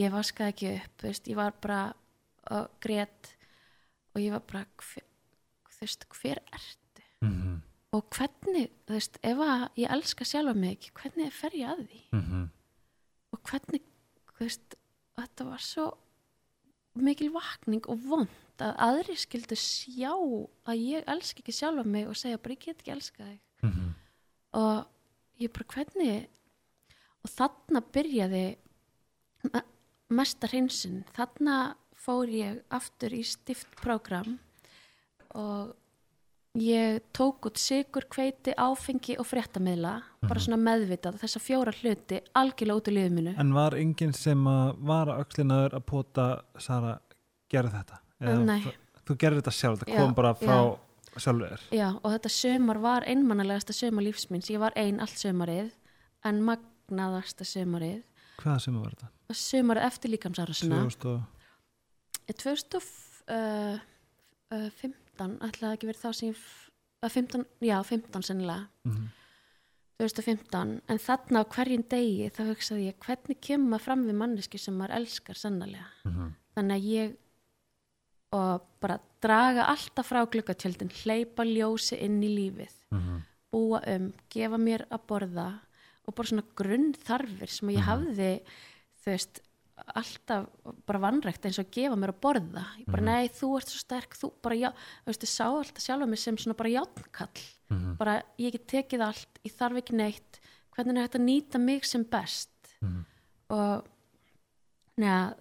ég vaskaði ekki upp veist, ég var bara og grét og ég var bara hver, veist, hver ertu Mhm. og hvernig, veist, ef ég elska sjálfa mig ekki, hvernig fer ég að því Mhm. og hvernig, þetta var svo mikil vakning og vond að aðri skildu sjá að ég elska ekki sjálfa mig og segja bara ég get ekki elska þig Mhm. Og ég bara hvernig? Og þarna byrjaði me- mesta hreinsun. Þarna fór ég aftur í stift program og ég tók út sigur, kveiti, áfengi og fréttamiðla, bara svona meðvitað þessa fjóra hluti algjörlega út í liðu minu En var enginn sem að var að öxlinaður að pota Sara, gerði þetta? Eða Nei. þú- gerði þetta sjálf, Já, kom bara frá sjálfur Já, og þetta sömar var einmannalegasta sömar lífsmins, ég var ein allt sömarið en magnaðasta sömarið Hvaða sem var þetta? sömarið eftir líkamsárasuna 2000 og 2015 ætlaði ekki verið þá sem ég f- að 15, já 15 sennilega Mhm. 2015 en þarna á hverjum degi þá hugsaði ég hvernig kemur maður fram við manneski sem maður elskar sannlega Mhm. þannig að ég og bara draga alltaf frá glukkatjöldin hleypa ljósi inn í lífið Mhm. búa um, gefa mér að borða og bara svona grunn þarfir sem ég hafði þú veist alltaf bara vannrægt eins og að gefa mér að borða ég bara nei þú ert svo sterk þú bara já, þú veist ég sá alltaf sjálfa mig sem svona bara játnkall Mhm. bara ég get tekið allt, ég þarf ekki neitt hvernig er hægt að nýta mig sem best Mhm. og neða,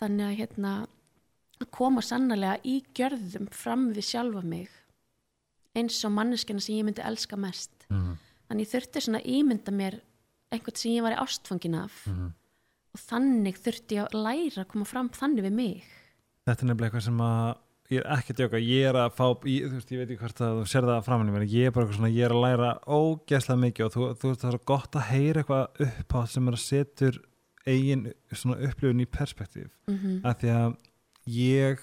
þannig að hérna að koma sannlega í gjörðum fram við sjálfa mig eins og manneskina sem ég myndi elska mest Mhm. þannig ég þurfti svona ímynda mér einhvern sem ég var í ástfangin af Mhm. og þannig þurfti ég að læra að koma fram þannig við mig þetta er nefnilega eitthvað sem að ég er ekki að djóka, ég er að fá ég, þú veist, ég veit ekki hvort að þú sér það mér ég er bara eitthvað svona, ég er að læra ógeðslega mikið og þú, þú veist, það er gott að heyra eitthvað upp á sem er að setur eigin svona upplifun í perspektíf mm -hmm. af því að ég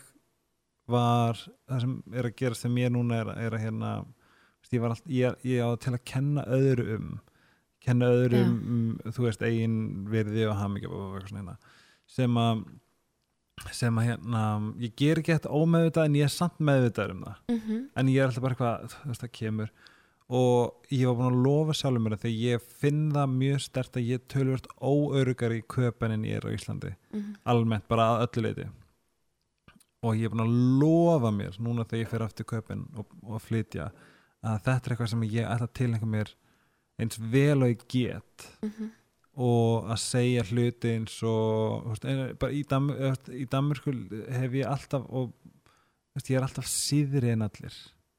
var það sem er að gerast þegar mér núna er, er að hérna ég, var allt, ég, ég á til að kenna öðru um kenna öðrum um, þú veist, eigin verði og hamingja hérna. Sem að sem að hérna, ég ger ekki þetta ómeðvitað en ég er samt meðvitað um það. Mhm. en ég er alltaf bara eitthvað, þú veist, það kemur. Og ég var búin að lofa sjálfur mér því ég finn það mjög stert að ég tölvört óörugari í köpen en ég er á Íslandi. Mhm. almennt, bara að öllu leiti og ég er búin að lofa mér núna þegar ég fer aftur köpen og, og að flytja að þetta er eitthvað sem ég ætla að tilhenga mér eins vel og ég get Mhm. og að segja hluti eins og veist, bara í, Dam, í Danmörku hef ég alltaf og veist, ég er alltaf síðri en allir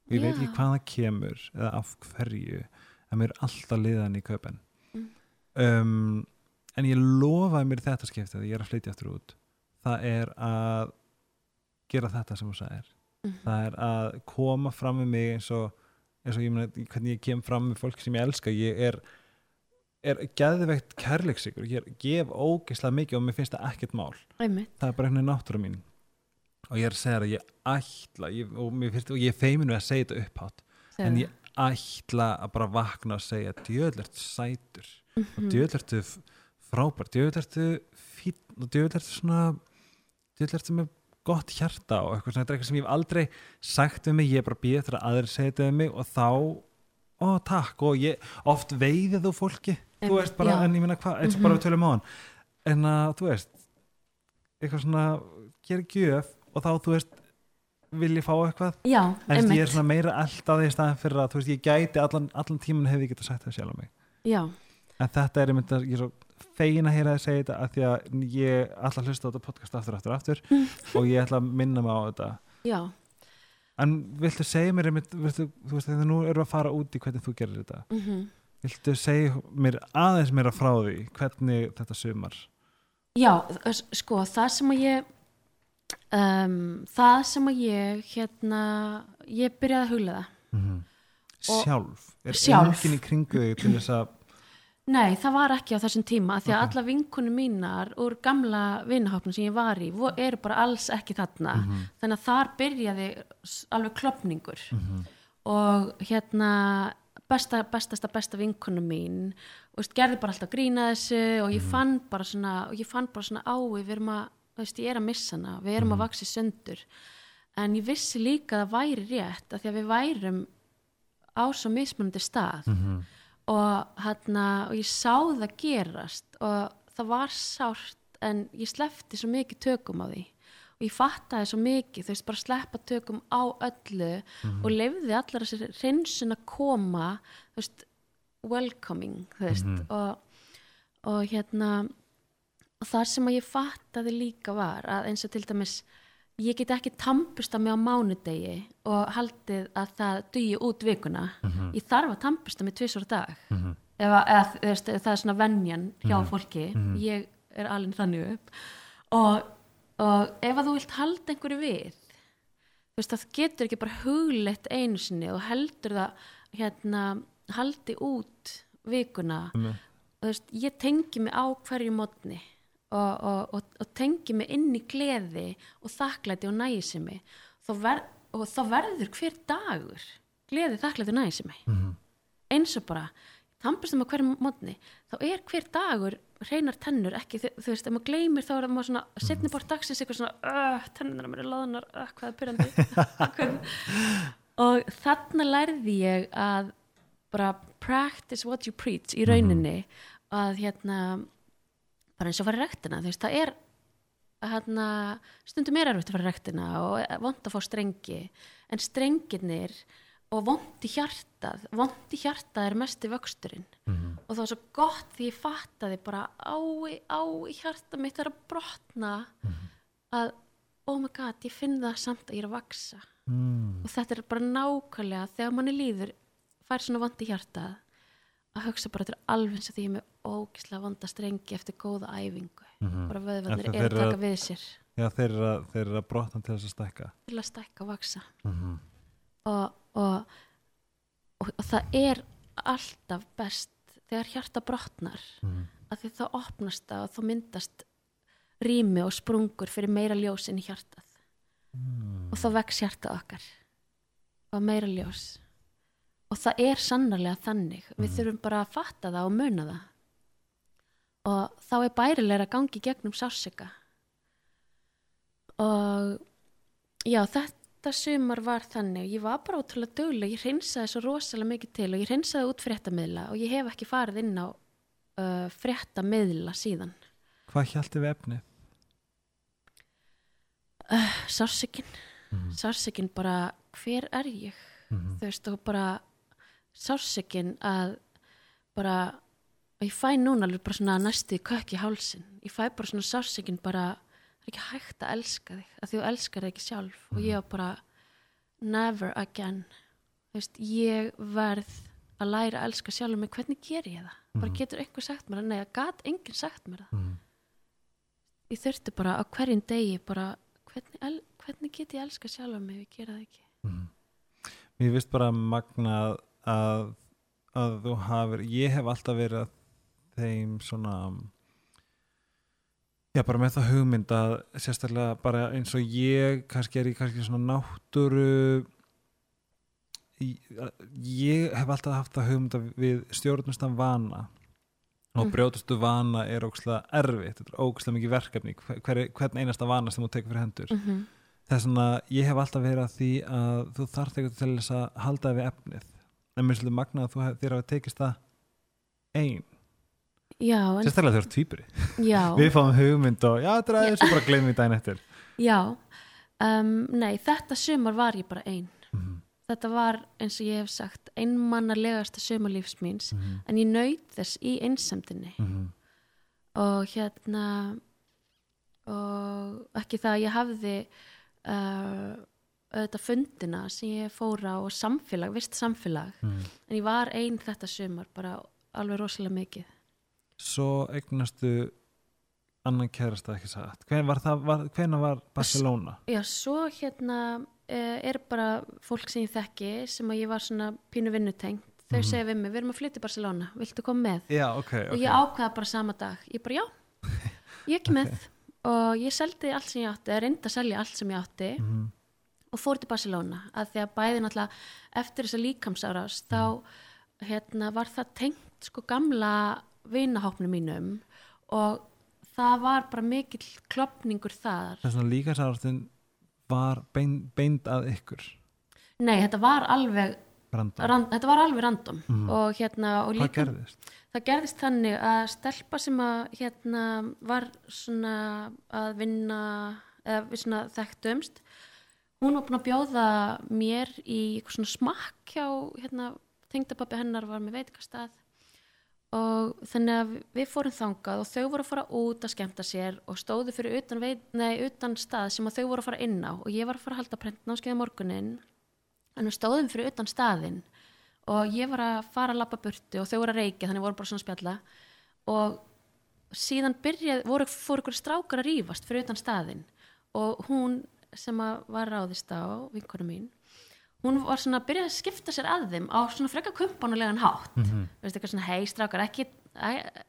og ég veit Já. ekki hvað það kemur eða af hverju en mér er alltaf liðan í köpen Mm. um, en ég lofaði mér þetta skiptið að ég er að flytja aftur út það er að gera þetta sem þú sagðir. Mhm. það er að koma fram með mig eins og, eins og ég meina hvernig ég kem fram með fólk sem ég elska. Ég er, er geðveikt kærleiksikur, ég er, gef ógeðslega mikið og mér finnst það ekkert mál. Einmitt. það er bara einhvern veginn náttúra mín. Og ég er að segja það að ég ætla ég, og, finnst, og ég er feimin við að segja þetta upphátt en ég ætla að bara vakna og segja djöðlert sætur og Mhm. djöðlertu frábær. Djöðlertu fín og djöðlertu svona djöðlertu með gott hjarta og eitthvað svona, þetta er eitthvað sem ég hef aldrei sagt við mig, ég er bara býð eftir að aðrir segja þetta við mig og þá ó takk. Og ég, oft veiði þú fólki þú Einmitt, veist bara, já. en ég minna hvað eins og Mhm. bara við tölum á hann. En að þú veist eitthvað svona, gera gjöf og þá þú veist, vil ég fá eitthvað. Já, en þú einmitt ég er svona meira alltaf í staðin fyrir að þú veist, ég gæti allan, allan tíman hefði ég getað sagt það sjálf á mig. Já, en þetta er einmitt að ég er svo fegin að heyra að segja þetta af því að ég ætla að hlusta á þetta podcast aftur, aftur, aftur Mm. og ég ætla að minna mig á þetta já en viltu segja mér einmitt, viltu, þú veist þegar nú við að fara út í hvernig þú gerir þetta mhm. viltu segja mér aðeins meira frá því hvernig þetta sumar Já, sko, það sem að ég um, það sem að ég hérna, ég byrjaði að huglega Og- sjálf, er Sjálf. enginn í kringu þig til þess að Nei, það var ekki á þessum tíma því að Ok. alla vinkunum mínar úr gamla vinahopnum sem ég var í eru bara alls ekki þarna. Mhm. þannig að þar byrjaði alveg klopningur og hérna besta, bestasta besta vinkunum mín og veist, gerði bara alltaf grína þessu og ég fann bara svona svona á við erum að, veist, ég er að missa hana við erum að vaxa í söndur en ég vissi líka að það væri rétt af því að við værum á svo mismunandi stað og, hérna, og ég sá það gerast og það var sárt en ég sleppti svo mikið tökum á því. Og ég fattaði svo mikið þú veist bara sleppa tökum á öllu og lefði allar þessi hreinsun að koma þú veist welcoming þú veist og, og hérna og þar sem að ég fattaði líka var að eins og til dæmis ég get ekki tampusta mig á mánudegi og haldið að það dugi út vikuna. Ég þarf að tampusta mig tvisvar á dag. Ef, að- eða, þú veist, það er svona venjan hjá fólki. Ég er alveg þannig upp. Og, og ef að þú vilt halda einhverju við þú veist það getur ekki bara hugleitt einu sinni og heldur það hérna haldi út vikuna. Og þú veist, ég tengi mig á hverju mótni og, og, og, og tengi mig inn í gleði og þakklæti og næsimi ver, og þá verður hver dagur gleði, þakklæti og næsimi eins og bara tampastum á hverju mótni þá er hver dagur hreinar tennur ekki, þú, þú veist, ef maður gleymir þá er maður svona setni bort dagsins eitthvað svona uh, tennurnar mér er laðunar, uh, hvað er pyrrandi og þarna lærði ég að bara practice what you preach í rauninni að hérna bara eins og fara í rektina þú veist, það er hérna, stundum er erfitt að fara í rektina og vond að fá strengi en strengirnir og vond í hjartað vond í hjartað er mest í vöxturinn og það var svo gott því ég fattaði bara ái, ái hjarta mitt er að brotna að oh my god, ég finn það samt að ég er að vaksa mm, og þetta er bara nákvæmlega þegar manni líður fær svona vandi hjartað að hugsa bara er alveg eins og því ég er með ógislega vonda strengi eftir góða æfingu. Mhm. bara En vöðvarnir eru að taka við sér. Já, þeir eru að, eru að brotna til þess að stækka. Til að stækka og vaksa mm og, og, og, og það er alltaf best þegar hjarta brotnar -hmm. að því þá opnast það og þá myndast rými og sprungur fyrir meira ljós inn í hjartað. Og þá vex hjartað okkar. Og meira ljós og það er sannarlega þannig við Mhm. þurfum bara að fatta það og muna það og þá er bærilega að gangi gegnum sársöka og já þetta sumar var þannig ég var bara ótrúlega dugleg, ég hreinsaði svo rosalega mikið til og ég hreinsaði út fréttamiðla og ég hef ekki farið inn á uh, fréttamiðla síðan Hvað hjælti við efni? sársökin, Mhm. sársökin bara hver er ég Mhm. þú veist og bara sársökin að bara og ég fæ núna alveg bara svona næstu kökk í hálsin ég fæ bara svona sársökin bara það er ekki hægt að elska þig að þú elskar þig ekki sjálf. Og ég var bara never again. Veist, ég verð að læra að elska sjálf mig, hvernig ger ég það? Bara getur einhver sagt mér það, nei, það gat enginn sagt mér það. Mhm. ég þurfti bara á hverjum degi bara, hvernig, el, hvernig get ég elska sjálf mig ef ég gera það ekki? Mhm. Mér finnst bara magna að, að þú hafir, ég hef alltaf verið að þeim svona já bara með það hugmynd að sérstaklega bara eins og ég kannski er í kannski svona náttúru að- ég hef alltaf haft það hugmynd að við stjórnustan vana og Mhm. brjótustu vana er ógslag erfitt, þetta er ógslag mikið verkefni hver, hvern einasta vana sem þú tekur fyrir hendur mm -hmm. þess að ég hef alltaf verið að því að þú þarft eitthvað til þess að halda við efnið en mér svolítið magna að þú þér hafa tekist það ein, já, en, sérstaklega ert tvíburi. Já, við fáum hugmynd og já, þetta er aðeins og bara gleymum við daginn eftir. Já. Um, nei, þetta sumar var ég bara ein. Mhm, þetta var eins og ég hef sagt einmannalegasta sumarlífs míns mhm, en ég naut þess í einsemdinni. Mhm, og hérna og ekki það að ég hafði uh, auðvitað fundina sem ég fór á og samfélag, vist samfélag. Mhm. en ég var ein þetta sumar bara alveg rosalega mikið. Svo eignastu annan kærasta ekki sagt hven var, það, var, hvenær var Barcelona? Já, svo hérna uh, er bara fólk sem ég þekki sem að ég var svona pínu vinnutengt. Þau Mhm. segja við mig, við erum að flytja í Barcelona viltu koma með? já, ok, og ok. ég ákvaða bara sama dag. Ég bara já, ég ekki með. Og ég seldi allt sem ég átti eða reyndi að selja allt sem ég átti. Mhm, og fór til Barcelona að því að bæði náttúrulega eftir þessa líkamsáras þá hérna, var það tengt sko gamla vinahópnum mínum og það var bara mikill klopningur þar þess að líka sárastin var bein, beint að ykkur nei, þetta var alveg random, rand, þetta var alveg random Mhm. og hérna og hvað líka, gerðist? það gerðist þannig að stelpa sem að hérna var svona að vinna eða svona þekktumst hún var búin að bjóða mér í eitthvað svona smakk hjá hérna, tengdapappi hennar var með veitikastað og þannig að við fórum þangað og þau voru að fara út að skemmta sér og stóðu fyrir utan, veit, nei, utan stað sem þau voru að fara inn á. Og ég var að fara að halda prentnámskeið morgunin en við stóðum fyrir utan staðinn. Og ég var að fara að lappa burtu og þau voru að reykja þannig voru bara svona spjalla. Og síðan byrjað, voru, fóru ykkur strákar að rífast fyrir utan staðinn. Og hún sem var ráðist á vinkonu mín hún var svona að byrja að skipta sér að þeim á svona frekka kumpanulegan hátt. Mm Mhm. veist eitthvað svona hei strákar ekki,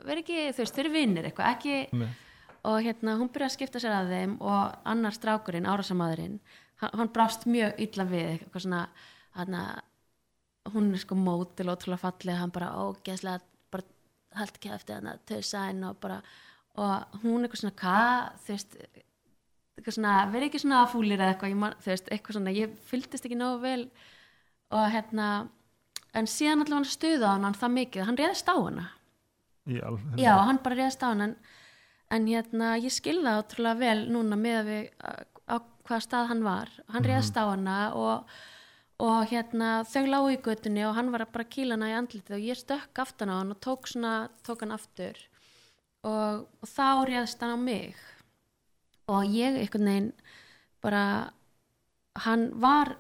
veri ekki þú veist, þau eru vinnir eitthvað ekki. Með- og hérna hún byrjaði að skipta sér að þeim og annar strákurinn, árasamadurinn hann, brást mjög illa við eitthvað svona hann hún er sko mótil og ótrúlega falleg hann bara ógeðslega bara hald ekki eftir hann að töðsæn og bara og hún eitthvað svona hvað þú veist verið ekki svona fúlir eða eitthvað, man, veist, eitthvað svona ég fylgdist ekki nógu vel og hérna en síðan allavega hann stuða á hann það mikið, hann reyðist á hana. Í alveg. Já, hann bara reyðast á hann en, en hérna, ég skilða ótrúlega vel núna með við á, hvaða stað hann var. Hann reyðast á hana og, og hérna, þau lágu í götunni og hann var að bara kýla hana í andlitið og ég stökk aftan á hann og tók svona tók hann aftur og, og þá reyðast hann á mig og ég einhvern veginn bara hann var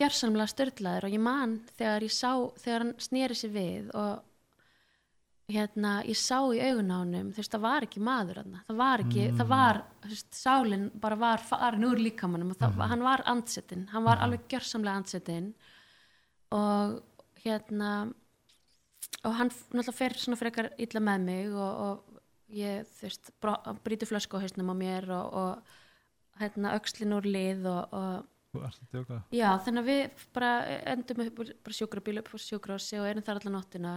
gersamlega störtlaður og ég man þegar ég sá, þegar hann sneri sér við og hérna, ég sá í augun á honum þú veist, það var ekki maður hann það var ekki, það var, þú veist, sálin bara var farin úr líkamannum og það, hann var andsettinn, hann var alveg gjörsamlega andsettinn og hérna og hann náttúrulega fer svona frekar illa með mig og, og ég, veist, bríti flösku á hausnum á mér og, og hérna öxlin úr lið og, og Já, þannig að við bara endum upp bara sjúkrabíl upp á sjúkrahúsi og erum þar allan nóttina.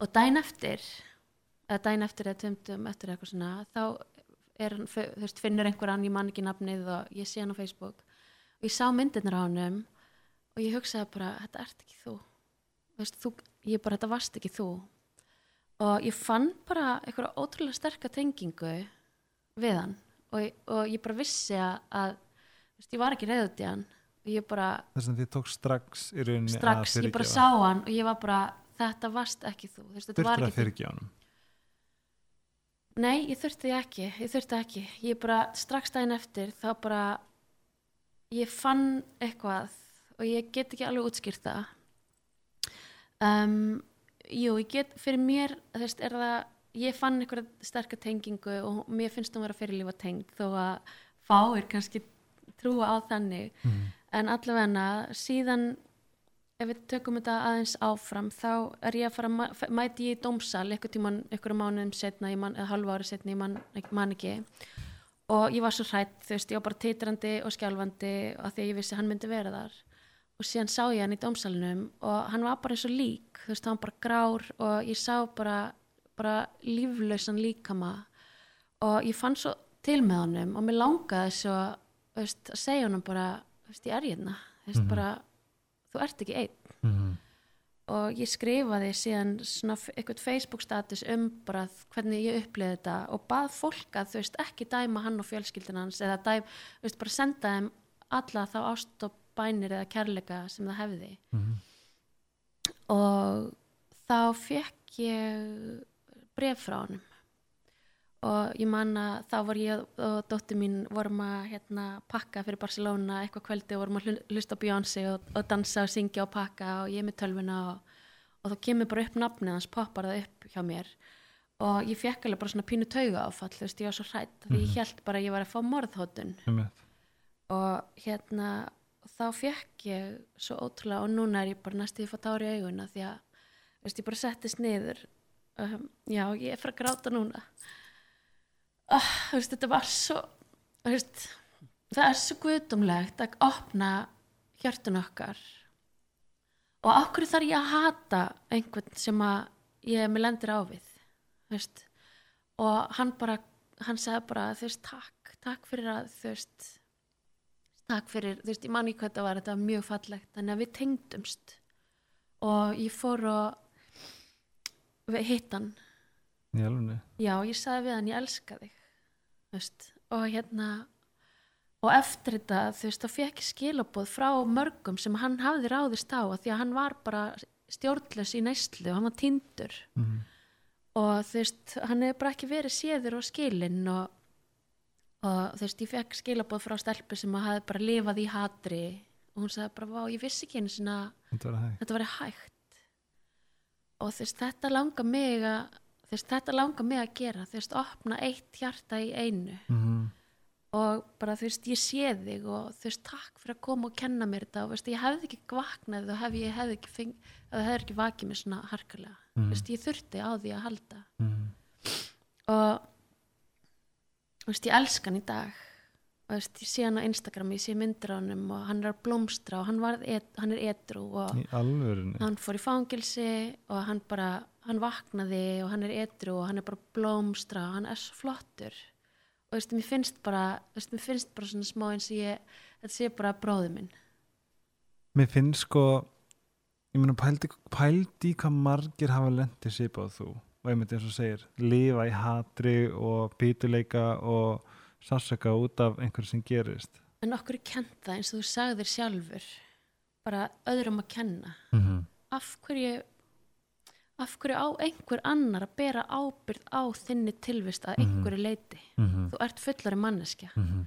Og dæn eftir eða dæn eftir eða tömdum eftir eitthvað svona þá er hann, veist, finnur einhver hann, ég man ekki nafnið og ég sé hann á Facebook. Og ég sá myndirnar á hannum og ég hugsaði bara, þetta ert ekki þú. Þú veist, þú, ég bara, þetta varst ekki þú og ég fann bara einhverja ótrúlega sterka tengingu við hann. Og, og ég bara vissi að, að veist, ég var ekki reyðut í hann. Þess að þið tók strax í rauninni strax, að ég bara sá hann og ég var bara, þetta varst ekki þú, ekki að fyrirgefa honum? Nei, ég þurfti ekki, ég þurfti ekki. Ég bara, strax daginn eftir þá bara ég fann eitthvað og ég get ekki alveg útskýrt það. Um, Jú, ég get fyrir mér, þú veist, er það ég fann eitthvað sterka tengingu og mér finnst hún vera fyrirlífa tengd þó að fáir kannski trúa á þannig. Mm. en allavega síðan ef við tökum þetta aðeins áfram þá er ég að fara að ma- mæti ég í dómsal eitthvað tíman, eitthvað mánuðum setna ég man, eða halva ári setna, ég man, man ekki. Og ég var svo hrætt þú veist, ég var bara titrandi og skjálfandi af því að ég vissi að hann myndi vera þar og síðan sá ég hann í dómsalunum og hann var bara eins og lík, þú veist, hann bara grár og ég sá bara, bara líflausan líkama og ég fann svo til með honum og mér langaði svo veist, að segja honum bara þú veist, ég er hérna, þú veist, Mhm. bara þú ert ekki einn Mm. og ég skrifaði síðan svona eitthvað Facebook status um bara hvernig ég upplifði þetta og bað fólk að þú veist ekki dæma hann og fjölskyldin hans eða dæm, þú veist bara senda þeim alla þá ást og bænir eða kærleika sem það hefði. Mm. og þá fekk ég bref frá honum. Og ég man að þá var ég og dóttir mín vorum að hérna, pakka fyrir Barcelona eitthvað kvöldi og vorum að hlu- hlusta á Beyoncé og, og dansa og syngja og pakka og ég með tölvuna og, og þá kemur bara upp nafnið hans, poppar það upp hjá mér. Og ég fekk alveg bara svona pínu tauga áfall, þú veist, ég var svo hrætt því ég held bara að ég var að fá morðhóttun og hérna þá fekk ég svo ótrúlega og núna er ég bara næstu að fá tári í auguna því að veist, ég bara settist niður. Um, já, ég er frá að gráta núna. Oh, veist, þetta var svo veist, það er svo guðdumlegt að opna hjörtun okkar. Og okkur þarf ég að hata einhvern sem að ég með lendir á við veist? Og hann bara, hann sagði bara þú veist, takk, takk fyrir að þú veist takk fyrir, þú veist, ég man ekki hvað þetta var þetta var mjög fallegt, þannig að við tengdumst. Og ég fór og hitt hann. Alvegni já, ég sagði við hann, ég elska þig þú veist, og hérna og eftir þetta, þú veist, þá fekk ég skilabóð frá mörgum sem hann hafði ráðist á því að hann var bara stjórnlaus í neyslu, hann var tindur mm. og þú veist, hann hefur bara ekki verið séður og skilinn og, og þú veist, ég fekk skilabóð frá stelpu sem að hafi bara lifað í hatri og hún sagði bara, vá, ég vissi ekki einu sinna Þetta var hægt. og þú veist, þetta langar mig að þú veist, þetta langar mig að gera. Þú veist, opna eitt hjarta í einu. Mm. og bara þú veist, ég sé þig og þú veist, takk fyrir að koma og kenna mér þetta. Og þú veist, ég hefði ekki vaknað og hef, ég hefði ekki feng, það hefði ekki vakið mér svona harkalega, Mm. þú veist, ég þurfti á því að halda. Mm. og þú veist, ég elska hann í dag. Og þú veist, ég sé hann á Instagram ég sé myndir á honum og hann er að blómstra og hann, et, hann er etru og hann fór í fangilsi og hann bara, hann vaknaði og hann er etru og hann er bara blómstra og hann er svo flottur. Og þú veist, mér finnst bara þú veist, mér finnst bara svona smá eins og ég þetta sé bara bróði minn. Mér finnst sko ég meina pældi, pældi hvað margir hafa lendið svipað þú og einmitt eins og segir, lifa í hatri og pítuleika og sársaka út af einhverju sem gerist. En okkur er kent það eins og þú sagðir sjálfur bara öðrum að kenna. Mm -hmm. af hverju af hverju á einhver annar að bera ábyrgð á þinni tilvist að einhverju leiti Mm -hmm. þú ert fullari manneskja. Mm -hmm.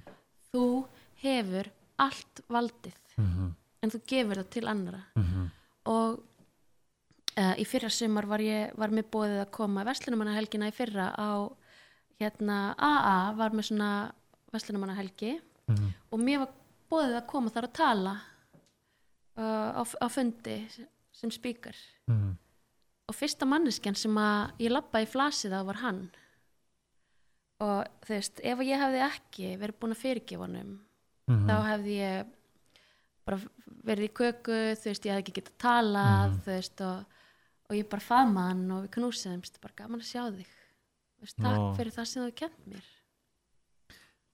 þú hefur allt valdið. En þú gefur það til annara og uh, í fyrra sumar var ég var með bóðið að koma Vestlunumannahelgina í fyrra á hérna AA var með svona Vestlunumannahelgi Mhm. og mér var bóðið að koma þar að tala uh, á, á fundi sem spíkar Mhm. og fyrsta manneskjan sem að ég lappa í flasið á var hann og þú veist, ef ég hefði ekki verið búin að fyrirgefa honum Mhm. þá hefði ég bara verið í köku þú veist, ég hefði ekki getað talað Mhm. þú veist, og, og ég bara faðma hann og við knúsiðumst, bara gaman að sjá þig þú veist, takk Vá. fyrir það sem þú kent mér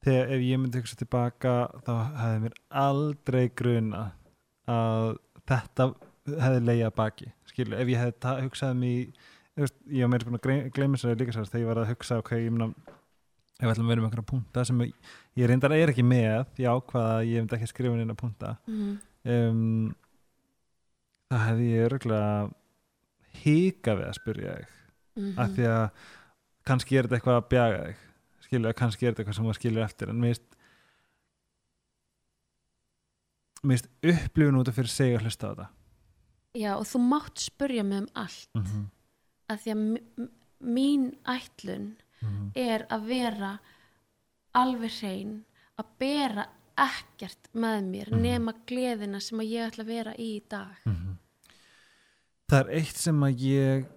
þegar ef ég myndi hugsa tilbaka þá hefði mér aldrei gruna að þetta hefði leiða baki skilu, ef ég hefði hugsað þú veist, ég var meira að líka sér þegar ég var að hugsa ok, ég myndi ef við ætlum að vera með einhverja punta sem ég, ég reyndar er ekki með ég ákvaða að ég myndi ekki að inn að punta mm. um, það hefði ég örgulega híka við að spyrja þig. Mm af því að kannski er þetta eitthvað að bjaga þig. Skilur, kannski er þetta eitthvað sem maður skilur eftir en mér mér finnst upplifun út af fyrir að hlusta á þetta. Já, og þú mátt spurja mig um allt. Mm -hmm. að því að mín ætlun er að vera alveg hrein að bera ekkert með mér Mhm. nema gleðina sem að ég ætla að vera í í dag það er eitt sem að ég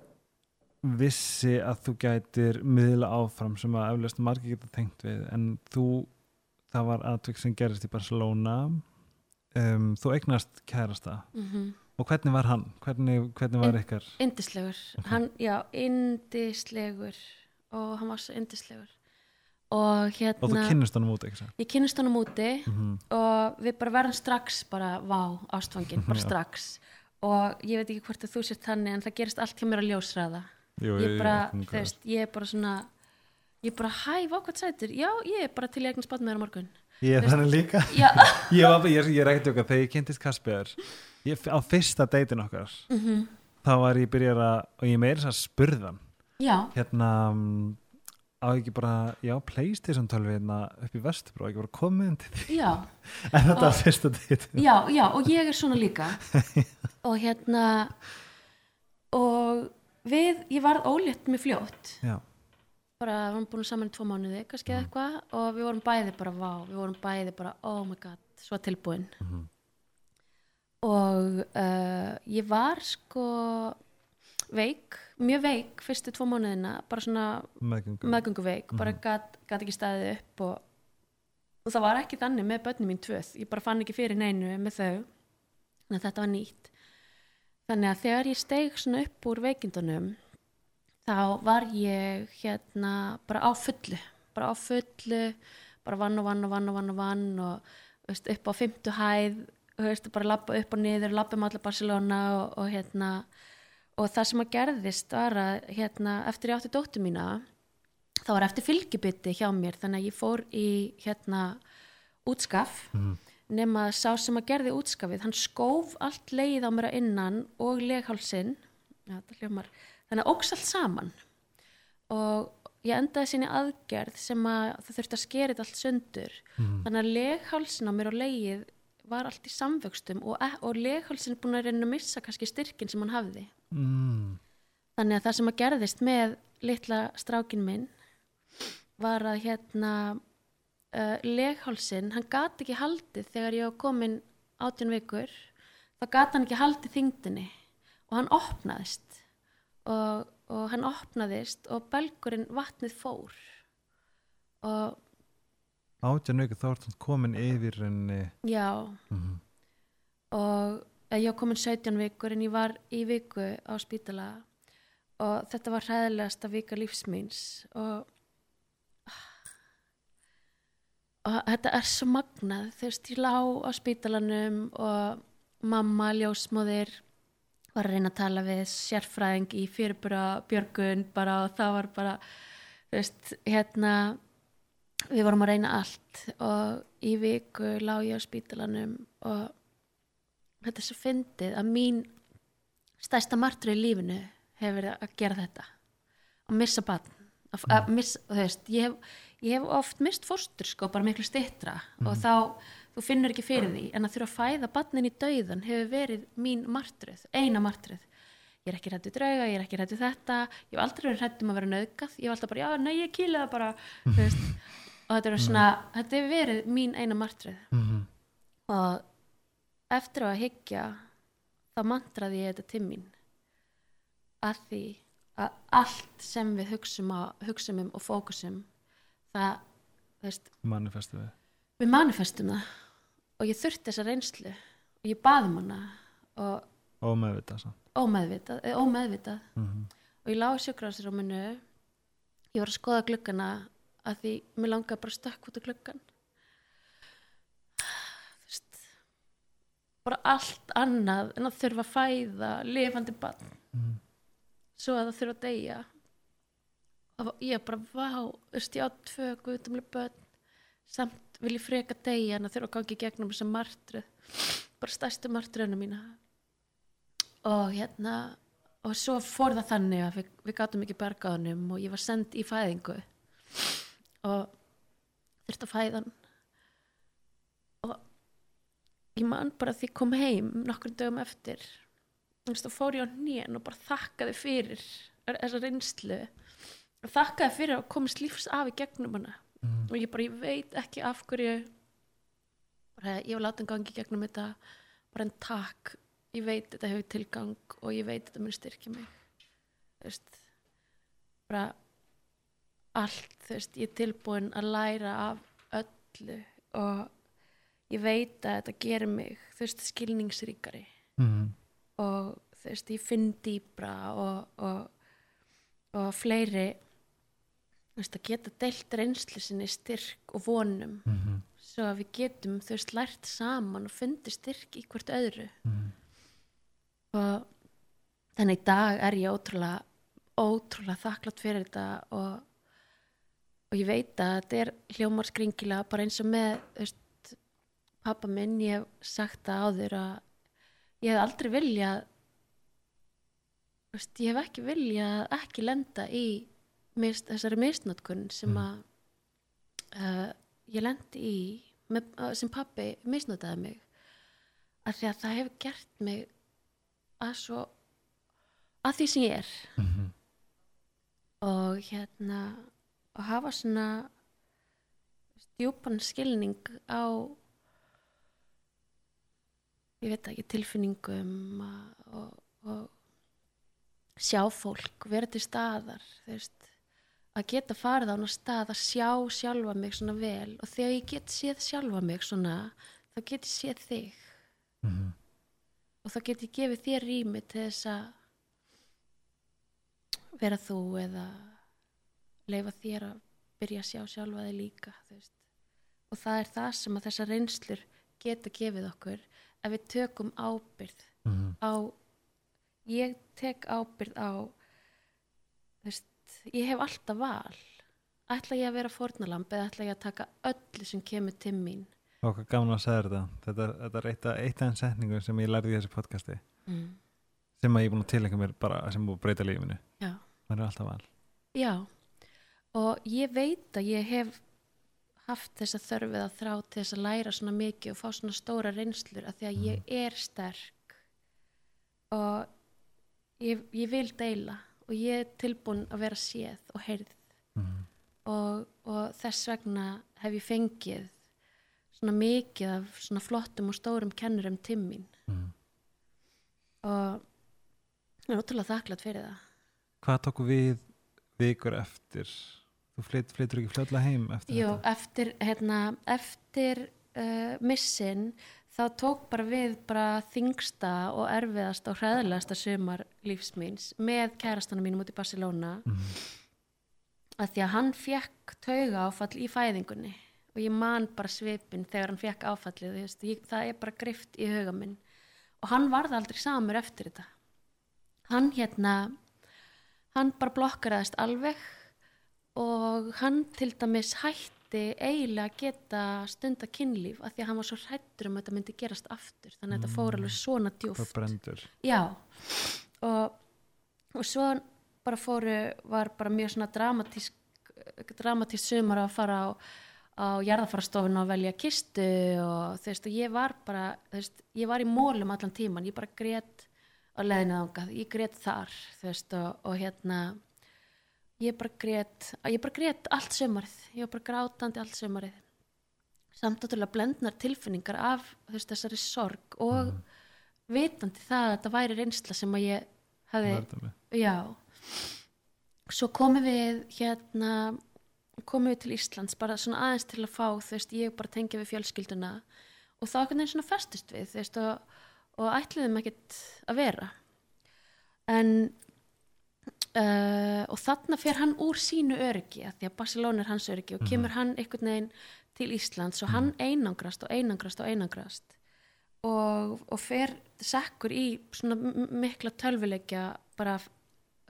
vissi að þú gætir miðla áfram sem að eflaust margir geta tengt við en þú, það var atvik sem gerist í Barcelona. Um, þú eignast kærasta. Mm og hvernig var hann? hvernig, hvernig var ykkar? indislegur, hann, já, indislegur. Og hann var svo indislegur. Og hérna og þú kynnist hann út ekki svo ég kynnist honum úti mm -hmm. og við bara verðum strax bara, vá, ástfangin, bara strax og ég veit ekki hvort að þú sért þannig en það gerist allt hjá mér að ljósræða Jú, ég bara, ég- veist, ég er bara svona ég bara, hæ, vá, hvað sætur já, ég er bara til ég eignar spátt með þér á morgun. Ég er þannig líka. Ég, var, ég, ég er ekkert okkar, þegar ég kynntist Kasper ég, á fyrsta deitin okkar mm þá var ég byrjar að og ég meira þess að spurðan hérna mm, á ekki bara, já, Playstation 12 hérna upp í Vesturbró, ekki bara komið inn til því já. En þetta var fyrsta deitin já, já, og ég er svona líka. Og hérna og við, ég varð ólétt með fljótt. Já, bara, við varum búin saman í tvo mánuði kannski eða eitthvað og við vorum bæði bara, vá, við vorum bæði bara, oh my god, svo tilbúin. Mhm. og uh, ég var sko veik, mjög veik fyrstu tvo mánuðina, bara svona meðgöngu. veik, bara gat, gat ekki staðið upp og, og það var ekki þannig með börnum mín tvöð, ég bara fann ekki fyrir neinu með þau, að þetta var nýtt. Þannig að þegar ég steig svona upp úr veikindunum þá var ég hérna bara á fullu, bara á fullu bara vann og vann og vann og vann og vann og veist, upp á fymtu hæð veist, bara lappa upp og niður, lappa um allar Barcelona og, og hérna og það sem að gerðist var að hérna, eftir ég átti dóttu mína þá var eftir fylgibiti hjá mér þannig að ég fór í hérna útskaf. Mhm. nema að sá sem að gerði útskafið hann skóf allt leið á mér að innan og leghálsin. Ja, þannig að óks allt saman. Og ég endaði sinni aðgerð sem að það þurfti að þetta allt sundur. Mhm. þannig að leghálsin á mér og leið var allt í samvöxtum og, e- og leghálsin er búin að reyna að missa kannski styrkin sem hann hafði mm. Þannig að það sem að gerðist með litla strákin minn var að hérna uh, leghálsin, hann gat ekki haldið þegar ég var komin átjón vikur, þá gat hann ekki haldið þyngdinni og hann opnaðist og, og hann opnaðist og belgurinn vatnið fór og átján viku þá er það komin yfir henni já mm. og eh, ég var komin 17 vikur en ég var í viku á spítala og þetta var hræðilegasta vika lífsmýns og og þetta er svo magnað. Veist, ég lá á spítalanum og mamma, ljósmóðir var að reyna að tala við sérfræðing í fyrirbura björgun bara og það var bara veist, hérna við vorum að reyna allt og í viku lá ég á spítalanum og þetta er svo fyndið að mín stærsta martur í lífinu hefur verið að gera þetta. Að missa barn. Að, að missa, þú veist, ég hef, ég hef oft mist fóstur sko, bara miklu stittra og þá, þú finnur ekki fyrir því en að þurfa að fæða barnin í dauðan hefur verið mín martröð, eina martröð. Ég er ekki hrættu drauga, ég er ekki hrættu þetta. Ég hef aldrei verið hrættum að vera nöðgat ég hef alltaf bara, já, nei, ég kýla það bara. Veist, og þetta er svona þetta hefur verið mín eina martröð. Mhm. og eftir að hyggja þá mantraði ég þetta til mín. Að því að allt sem við hugsum, á, hugsum um og fókusum það, veist, manifestu við við manifestum það. Og ég þurfti þessa reynslu. Og ég baði um hana. Og og meðvita samt. ómeðvitað, eh, ómeðvitað. Mhm. og ég lá í sjúkrafsrúminu ég var að skoða gluggana. Að því mér langaði bara að stökk út af gluggan þú veist bara allt annað en að þurfa að fæða lifandi barn. Mhm. svo að það þurfa að deyja. Og ég bara vá, þú veist ég á tvö guðtumli börn samt vil ég freka deyja en að þurfa að gangi gegnum þessa martröð bara stærstu martröðuna mína. Og hérna og svo fór það þannig að við, við gátum ekki bergaðunum og ég var send í fæðingu og þurfti að fæðan ég man bara því kom heim nokkur dögum eftir. Þá fór ég á hnén og bara þakkaði fyrir þessa reynslu. Og þakkaði fyrir að komast lífs af í gegnum hana. Mhm. og ég bara, ég veit ekki af hverju bara, ég var látin gangi í gegnum þetta bara en takk. Ég veit þetta hefur tilgang og ég veit þetta mun styrkja mig. Þú veist bara allt, þú veist, ég er tilbúin að læra af öllu og ég veit að þetta gerir mig, þú veist, skilningsríkari Mhm. og þú veist, ég finn dýbra og, og, og fleiri þú veist, að geta deilt reynslu sinni styrk og vonum Mhm. svo að við getum, þú veist, lært saman og fundi styrk í hvert öðru Mhm. og þannig í dag er ég ótrúlega ótrúlega þakklátt fyrir þetta og, og ég veit að þetta er hljómar skringilega bara eins og með veist, pappa minn, ég hef sagt það áður að ég hef aldrei viljað þú veist, ég hef ekki viljað ekki lenda í mist, þessari misnotkun sem að uh, ég lendi í með, uh, sem pappi misnotaði mig af því að það hefur gert mig að svo að því sem ég er Mhm. og hérna og hafa svona stjúpan skilning á ég veit ekki tilfinningum og, og, sjá fólk vera til staðar þú veist að geta farið á hana stað að sjá sjálfa mig svona vel. Og þegar ég get séð sjálfa mig svona þá get ég séð þig. Mhm. og þá get ég gefið þér rými til þess að vera þú eða leifa þér að byrja að sjá sjálfa þig líka og það er það sem að þessar reynslur geta gefið okkur ef við tökum ábyrð Mhm. á ég tek ábyrð á veist, ég hef alltaf val. Ætla ég að vera fórnalamb eða ætla ég að taka öllu sem kemur til mín? Og hvað gaman að segja þetta. Þetta, þetta er eitt, af- þeim setningum sem ég lærði í þessu podcasti. Mm. sem að ég er búin að tilengja mér bara sem búin að breyta lífinu já. Það er alltaf val. Já, og ég veit að ég hef haft þessa þörfið að þrá til þess að læra svona mikið og fá svona stóra reynslur af því að ég er sterk. Og ég, ég vil deila og ég er tilbúin að vera séð og heyrð. Mhm. og, og þess vegna hef ég fengið svona mikið af svona flottum og stórum kennurum til mín. Mhm. og ég er ótrúlega þakklátt fyrir það. Hvað tók við vikur eftir þú flyt, flytur ekki fljóðlega heim eftir Jú, þetta? eftir, hérna, eftir uh, missin þá tók bara við bara þingsta og erfiðasta og hræðilegasta sumar lífsmýns með kærastanum mínum út í Barcelona. Mhm. að því að hann fekk tauga áfall í fæðingunni og ég man bara svipin þegar hann fekk áfallið veist, ég, það er bara grift í huga minn. Og hann varð aldrei samur eftir þetta. Hann hérna hann bara blokkaraðist alveg og hann til dæmis hætti eiginlega að geta stunda kynlíf af því að hann var svo hrættur um að þetta myndi gerast aftur. Þannig að þetta fór alveg svona það djúft brendur. Já, og, og svo bara fóru, var bara mjög svona dramatísk, dramatísk sumar að fara á, á jarðafarastofun og velja kistu og þú veist, og ég var bara, þú veist, ég var í mólum allan tíman, ég bara grét á leðinu þangað, ég grét þar þú veist og, og hérna ég bara grét ég bara grét allt sömarið, ég var bara grátandi allt sömarið samt náttúrulega blendnar tilfinningar af veist, þessari sorg og vitandi það að þetta væri reynsla sem að ég hefði. Já. Svo komum við hérna komum við til Íslands bara svona aðeins til að fá þú veist, ég bara tengja við fjölskylduna og þá einhvern veginn svona festist við þú veist, og, og ætliðum ekkert að vera. En uh, og þarna fer hann úr sínu öryggi að því að Barcelona er hans öryggi og kemur hann einhvern veginn til Íslands og hann einangrast og einangrast og einangrast. Og, og fer sekkur í svona mikla tölvuleikja bara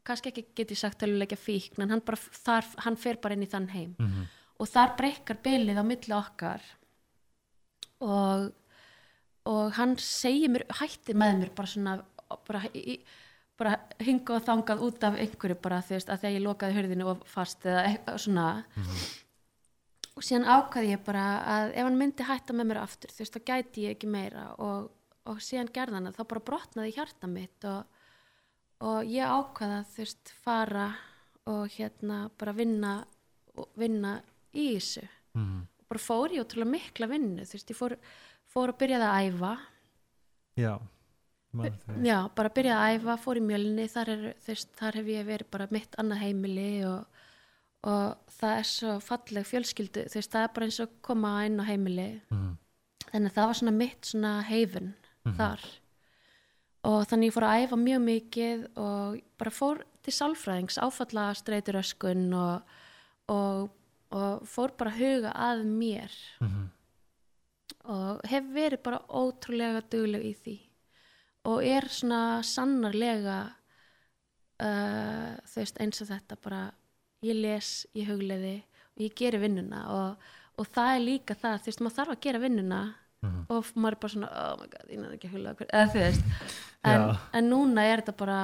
kannski ekki get ég sagt tölvuleikja fíkn en hann, bara, þar, hann fer bara inn í þann heim. Mhm. og þar breykar bilið á milli okkar. Og, og hann segir mér, hættir með mér bara svona bara, í, bara hinga og þangað út af einhverju bara þú veist að þegar ég lokaði hörðinu og fast eða eitthvað svona. Og síðan ákvaði ég bara að ef hann myndi hætta með mér aftur þú veist þá gæti ég ekki meira. Og, og síðan gerði hann að þá bara brotnaði hjarta mitt og, og ég ákvaði að þú veist fara og hérna bara vinna vinna í þessu. Mhm. og bara fór ég ótrúlega mikla vinnu þú veist ég fór, fór að byrjaði að æfa. Já. Já, bara byrjaði að æfa, fór í mjölni þar, er, veist, þar hef ég verið bara mitt annað heimili og, og það er svo falleg fjölskyldu veist, það er bara eins og koma inn á heimili. Mhm. þannig að það var svona mitt svona heifin þar. Og þannig ég fór að æfa mjög mikið og bara fór til sálfræðings áfalla streyturöskun og, og, og fór bara að huga að mér. Mhm. og hef verið bara ótrúlega dugleg í því og er svona sannarlega uh, þú veist eins og þetta bara ég les, ég hugleiði og ég geri vinnuna og, og það er líka það, þú veist, maður þarf að gera vinnuna Mhm. og maður er bara svona oh my god, ég nefnir ekki að huglega hver, eða þú veist en, en núna er þetta bara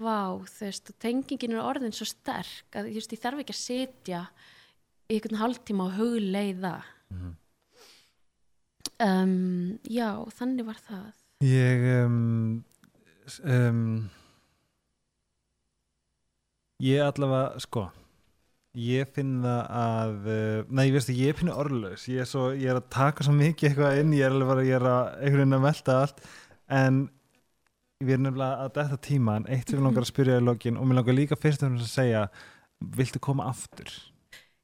vá, þú veist, tengingin er orðin svo sterk að þú veist, ég þarf ekki að setja í einhvern hálftíma og hugleiða Mhm. um, já, þannig var það Ég um, um, Ég allavega sko ég finn það að uh, nei, ég veist að ég er pínu orðlaus. Ég er, svo, ég er að taka svo mikið eitthvað inn ég er alveg bara, ég er að einhvern veginn að melta allt. En við erum nefnilega að þetta tíma en eitt sem við langar að spyrja í lokin og mér langar líka fyrst fremst að segja viltu koma aftur?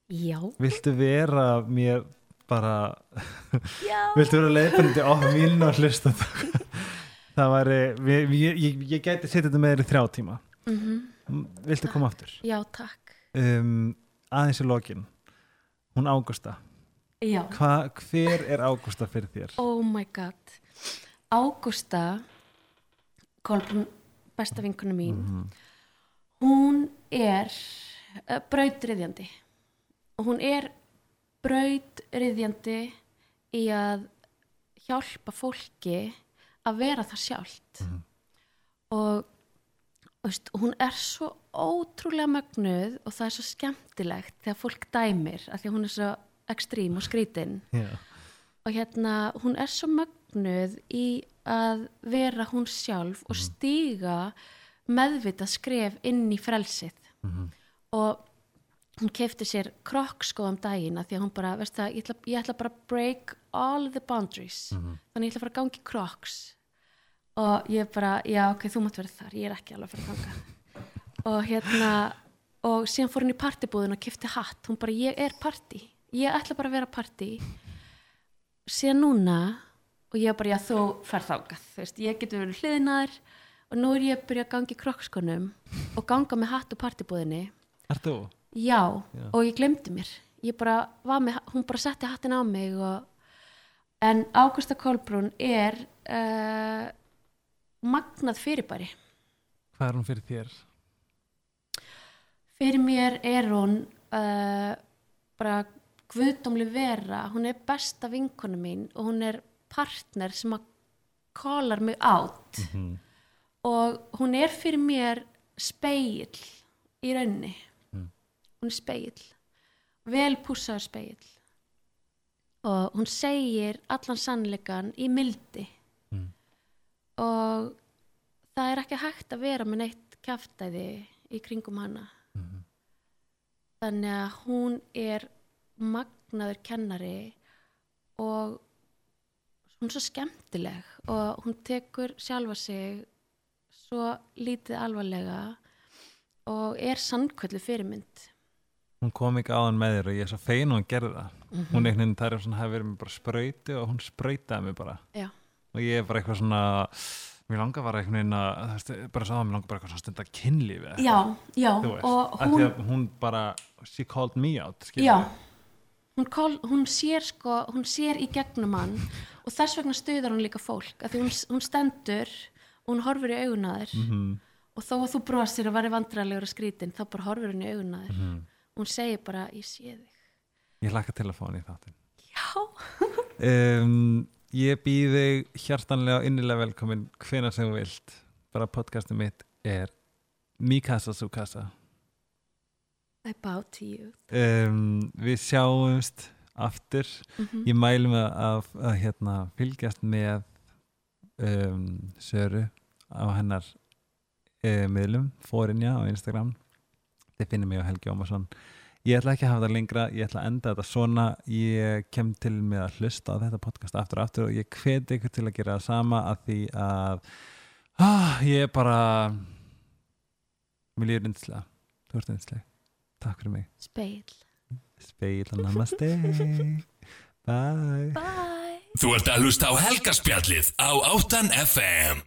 já, Viltu vera mér bara Viltu vera leiðbændi á mín og hlusta það? Það væri, við, ég, ég, ég gæti setja þetta með þér í þrjá tíma. mm Viltu koma aftur? já, takk Um, aðeins í lokin. Hún Ágústa. já, Hva, hver er Ágústa fyrir þér? oh my god Ágústa besta vinkuna mín Mhm. hún er uh, brautriðjandi og hún er brautriðjandi í að hjálpa fólki að vera það sjálft Mhm. og veist, hún er svo ótrúlega mögnuð og það er svo skemmtilegt þegar fólk dæmir af því að hún er svo ekstrím og skrítin Já. og hérna hún er svo mögnuð í að vera hún sjálf og stíga meðvita skref inn í frelsið Mhm. og hún kefti sér krokkskó um daginn af því að hún bara, veist það, ég ætla, ég ætla bara break all the boundaries Mhm. þannig ég ætla að fara að gangi kroks og ég bara, já ok, þú mátt vera þar ég er ekki alveg að ganga. Og hérna og síðan fór hún í partibúðin og kefti hatt. Hún bara, ég er party, ég ætla bara að vera party síðan núna og ég bara, já þú fer þákað, þú veist, ég getur verið hliðinaður og nú er ég að byrja að gangi krokkskonum og ganga með hatt og partibúðinni Ert þú? já, Já. og ég glemdi mér. Ég bara var með, hún bara setti hattin á mig og, en Ágústa Kolbrún er uh, magnað fyrirbæri Hvað er hún fyrir þér? fyrir mér er hún uh, bara guðdómli vera hún er besta vinkonu mín og hún er partner sem að kólar mig átt Mhm. og hún er fyrir mér speil í raunni Mm. hún er speil vel pússaður speil og hún segir allan sannleikan í mildi Mm. Og það er ekki hægt að vera með neitt kjaftæði í kringum hana Mhm. þannig að hún er magnaður kennari og hún er svo skemmtileg og hún tekur sjálfa sig svo lítið alvarlega og er sannkvöldu fyrirmynd hún kom ekki á hann með þér og ég er svo fein og hún gerði það Mhm. hún einhvern veginn, er svona hafi verið með bara sprauti og hún sprautaði mig bara Já. Og ég er bara eitthvað svona mér langar bara einhvern veginn að veist, bara sá það, mér langar bara eitthvað svona stund að kynlífi já, já veist, og hún, hún bara she called me out skilur já hún, kol, hún sér sko hún sér í gegnum hann og þess vegna stuðar hún líka fólk af því hún, hún stendur og hún horfir í auguna þér Mhm, og þó að þú brosir og væri vandræðilegur að skrítin þá bara horfir hún í auguna þér. Mhm. hún segir bara, ég sé þig. Ég hlakka til að fá hann í þáttin já, um, ég býð þig hjartanlega og innilega velkomin hvenær sem þú vilt. Bara podcastið mitt er Mikasa Sukasa I bow to you. Um, við sjáumst aftur. Mm ég mælu mig að, að hérna, fylgjast með um, Söru á hennar um, miðlum, fórinja á Instagram. Þið finnir mig á Helgi Ómarsson ég ætla ekki að hafa það lengra ég ætla að enda þetta svona. Ég kem til með að hlusta á þetta podcast aftur og aftur og ég hveti ykkur til að gera það sama að því að ah, ég er bara mér líður yndislega. Þú ert yndislega, takk fyrir mig. Speil, Speil og namaste. Bye. Bye. Þú ert að hlusta á helgaspjallið á 8 FM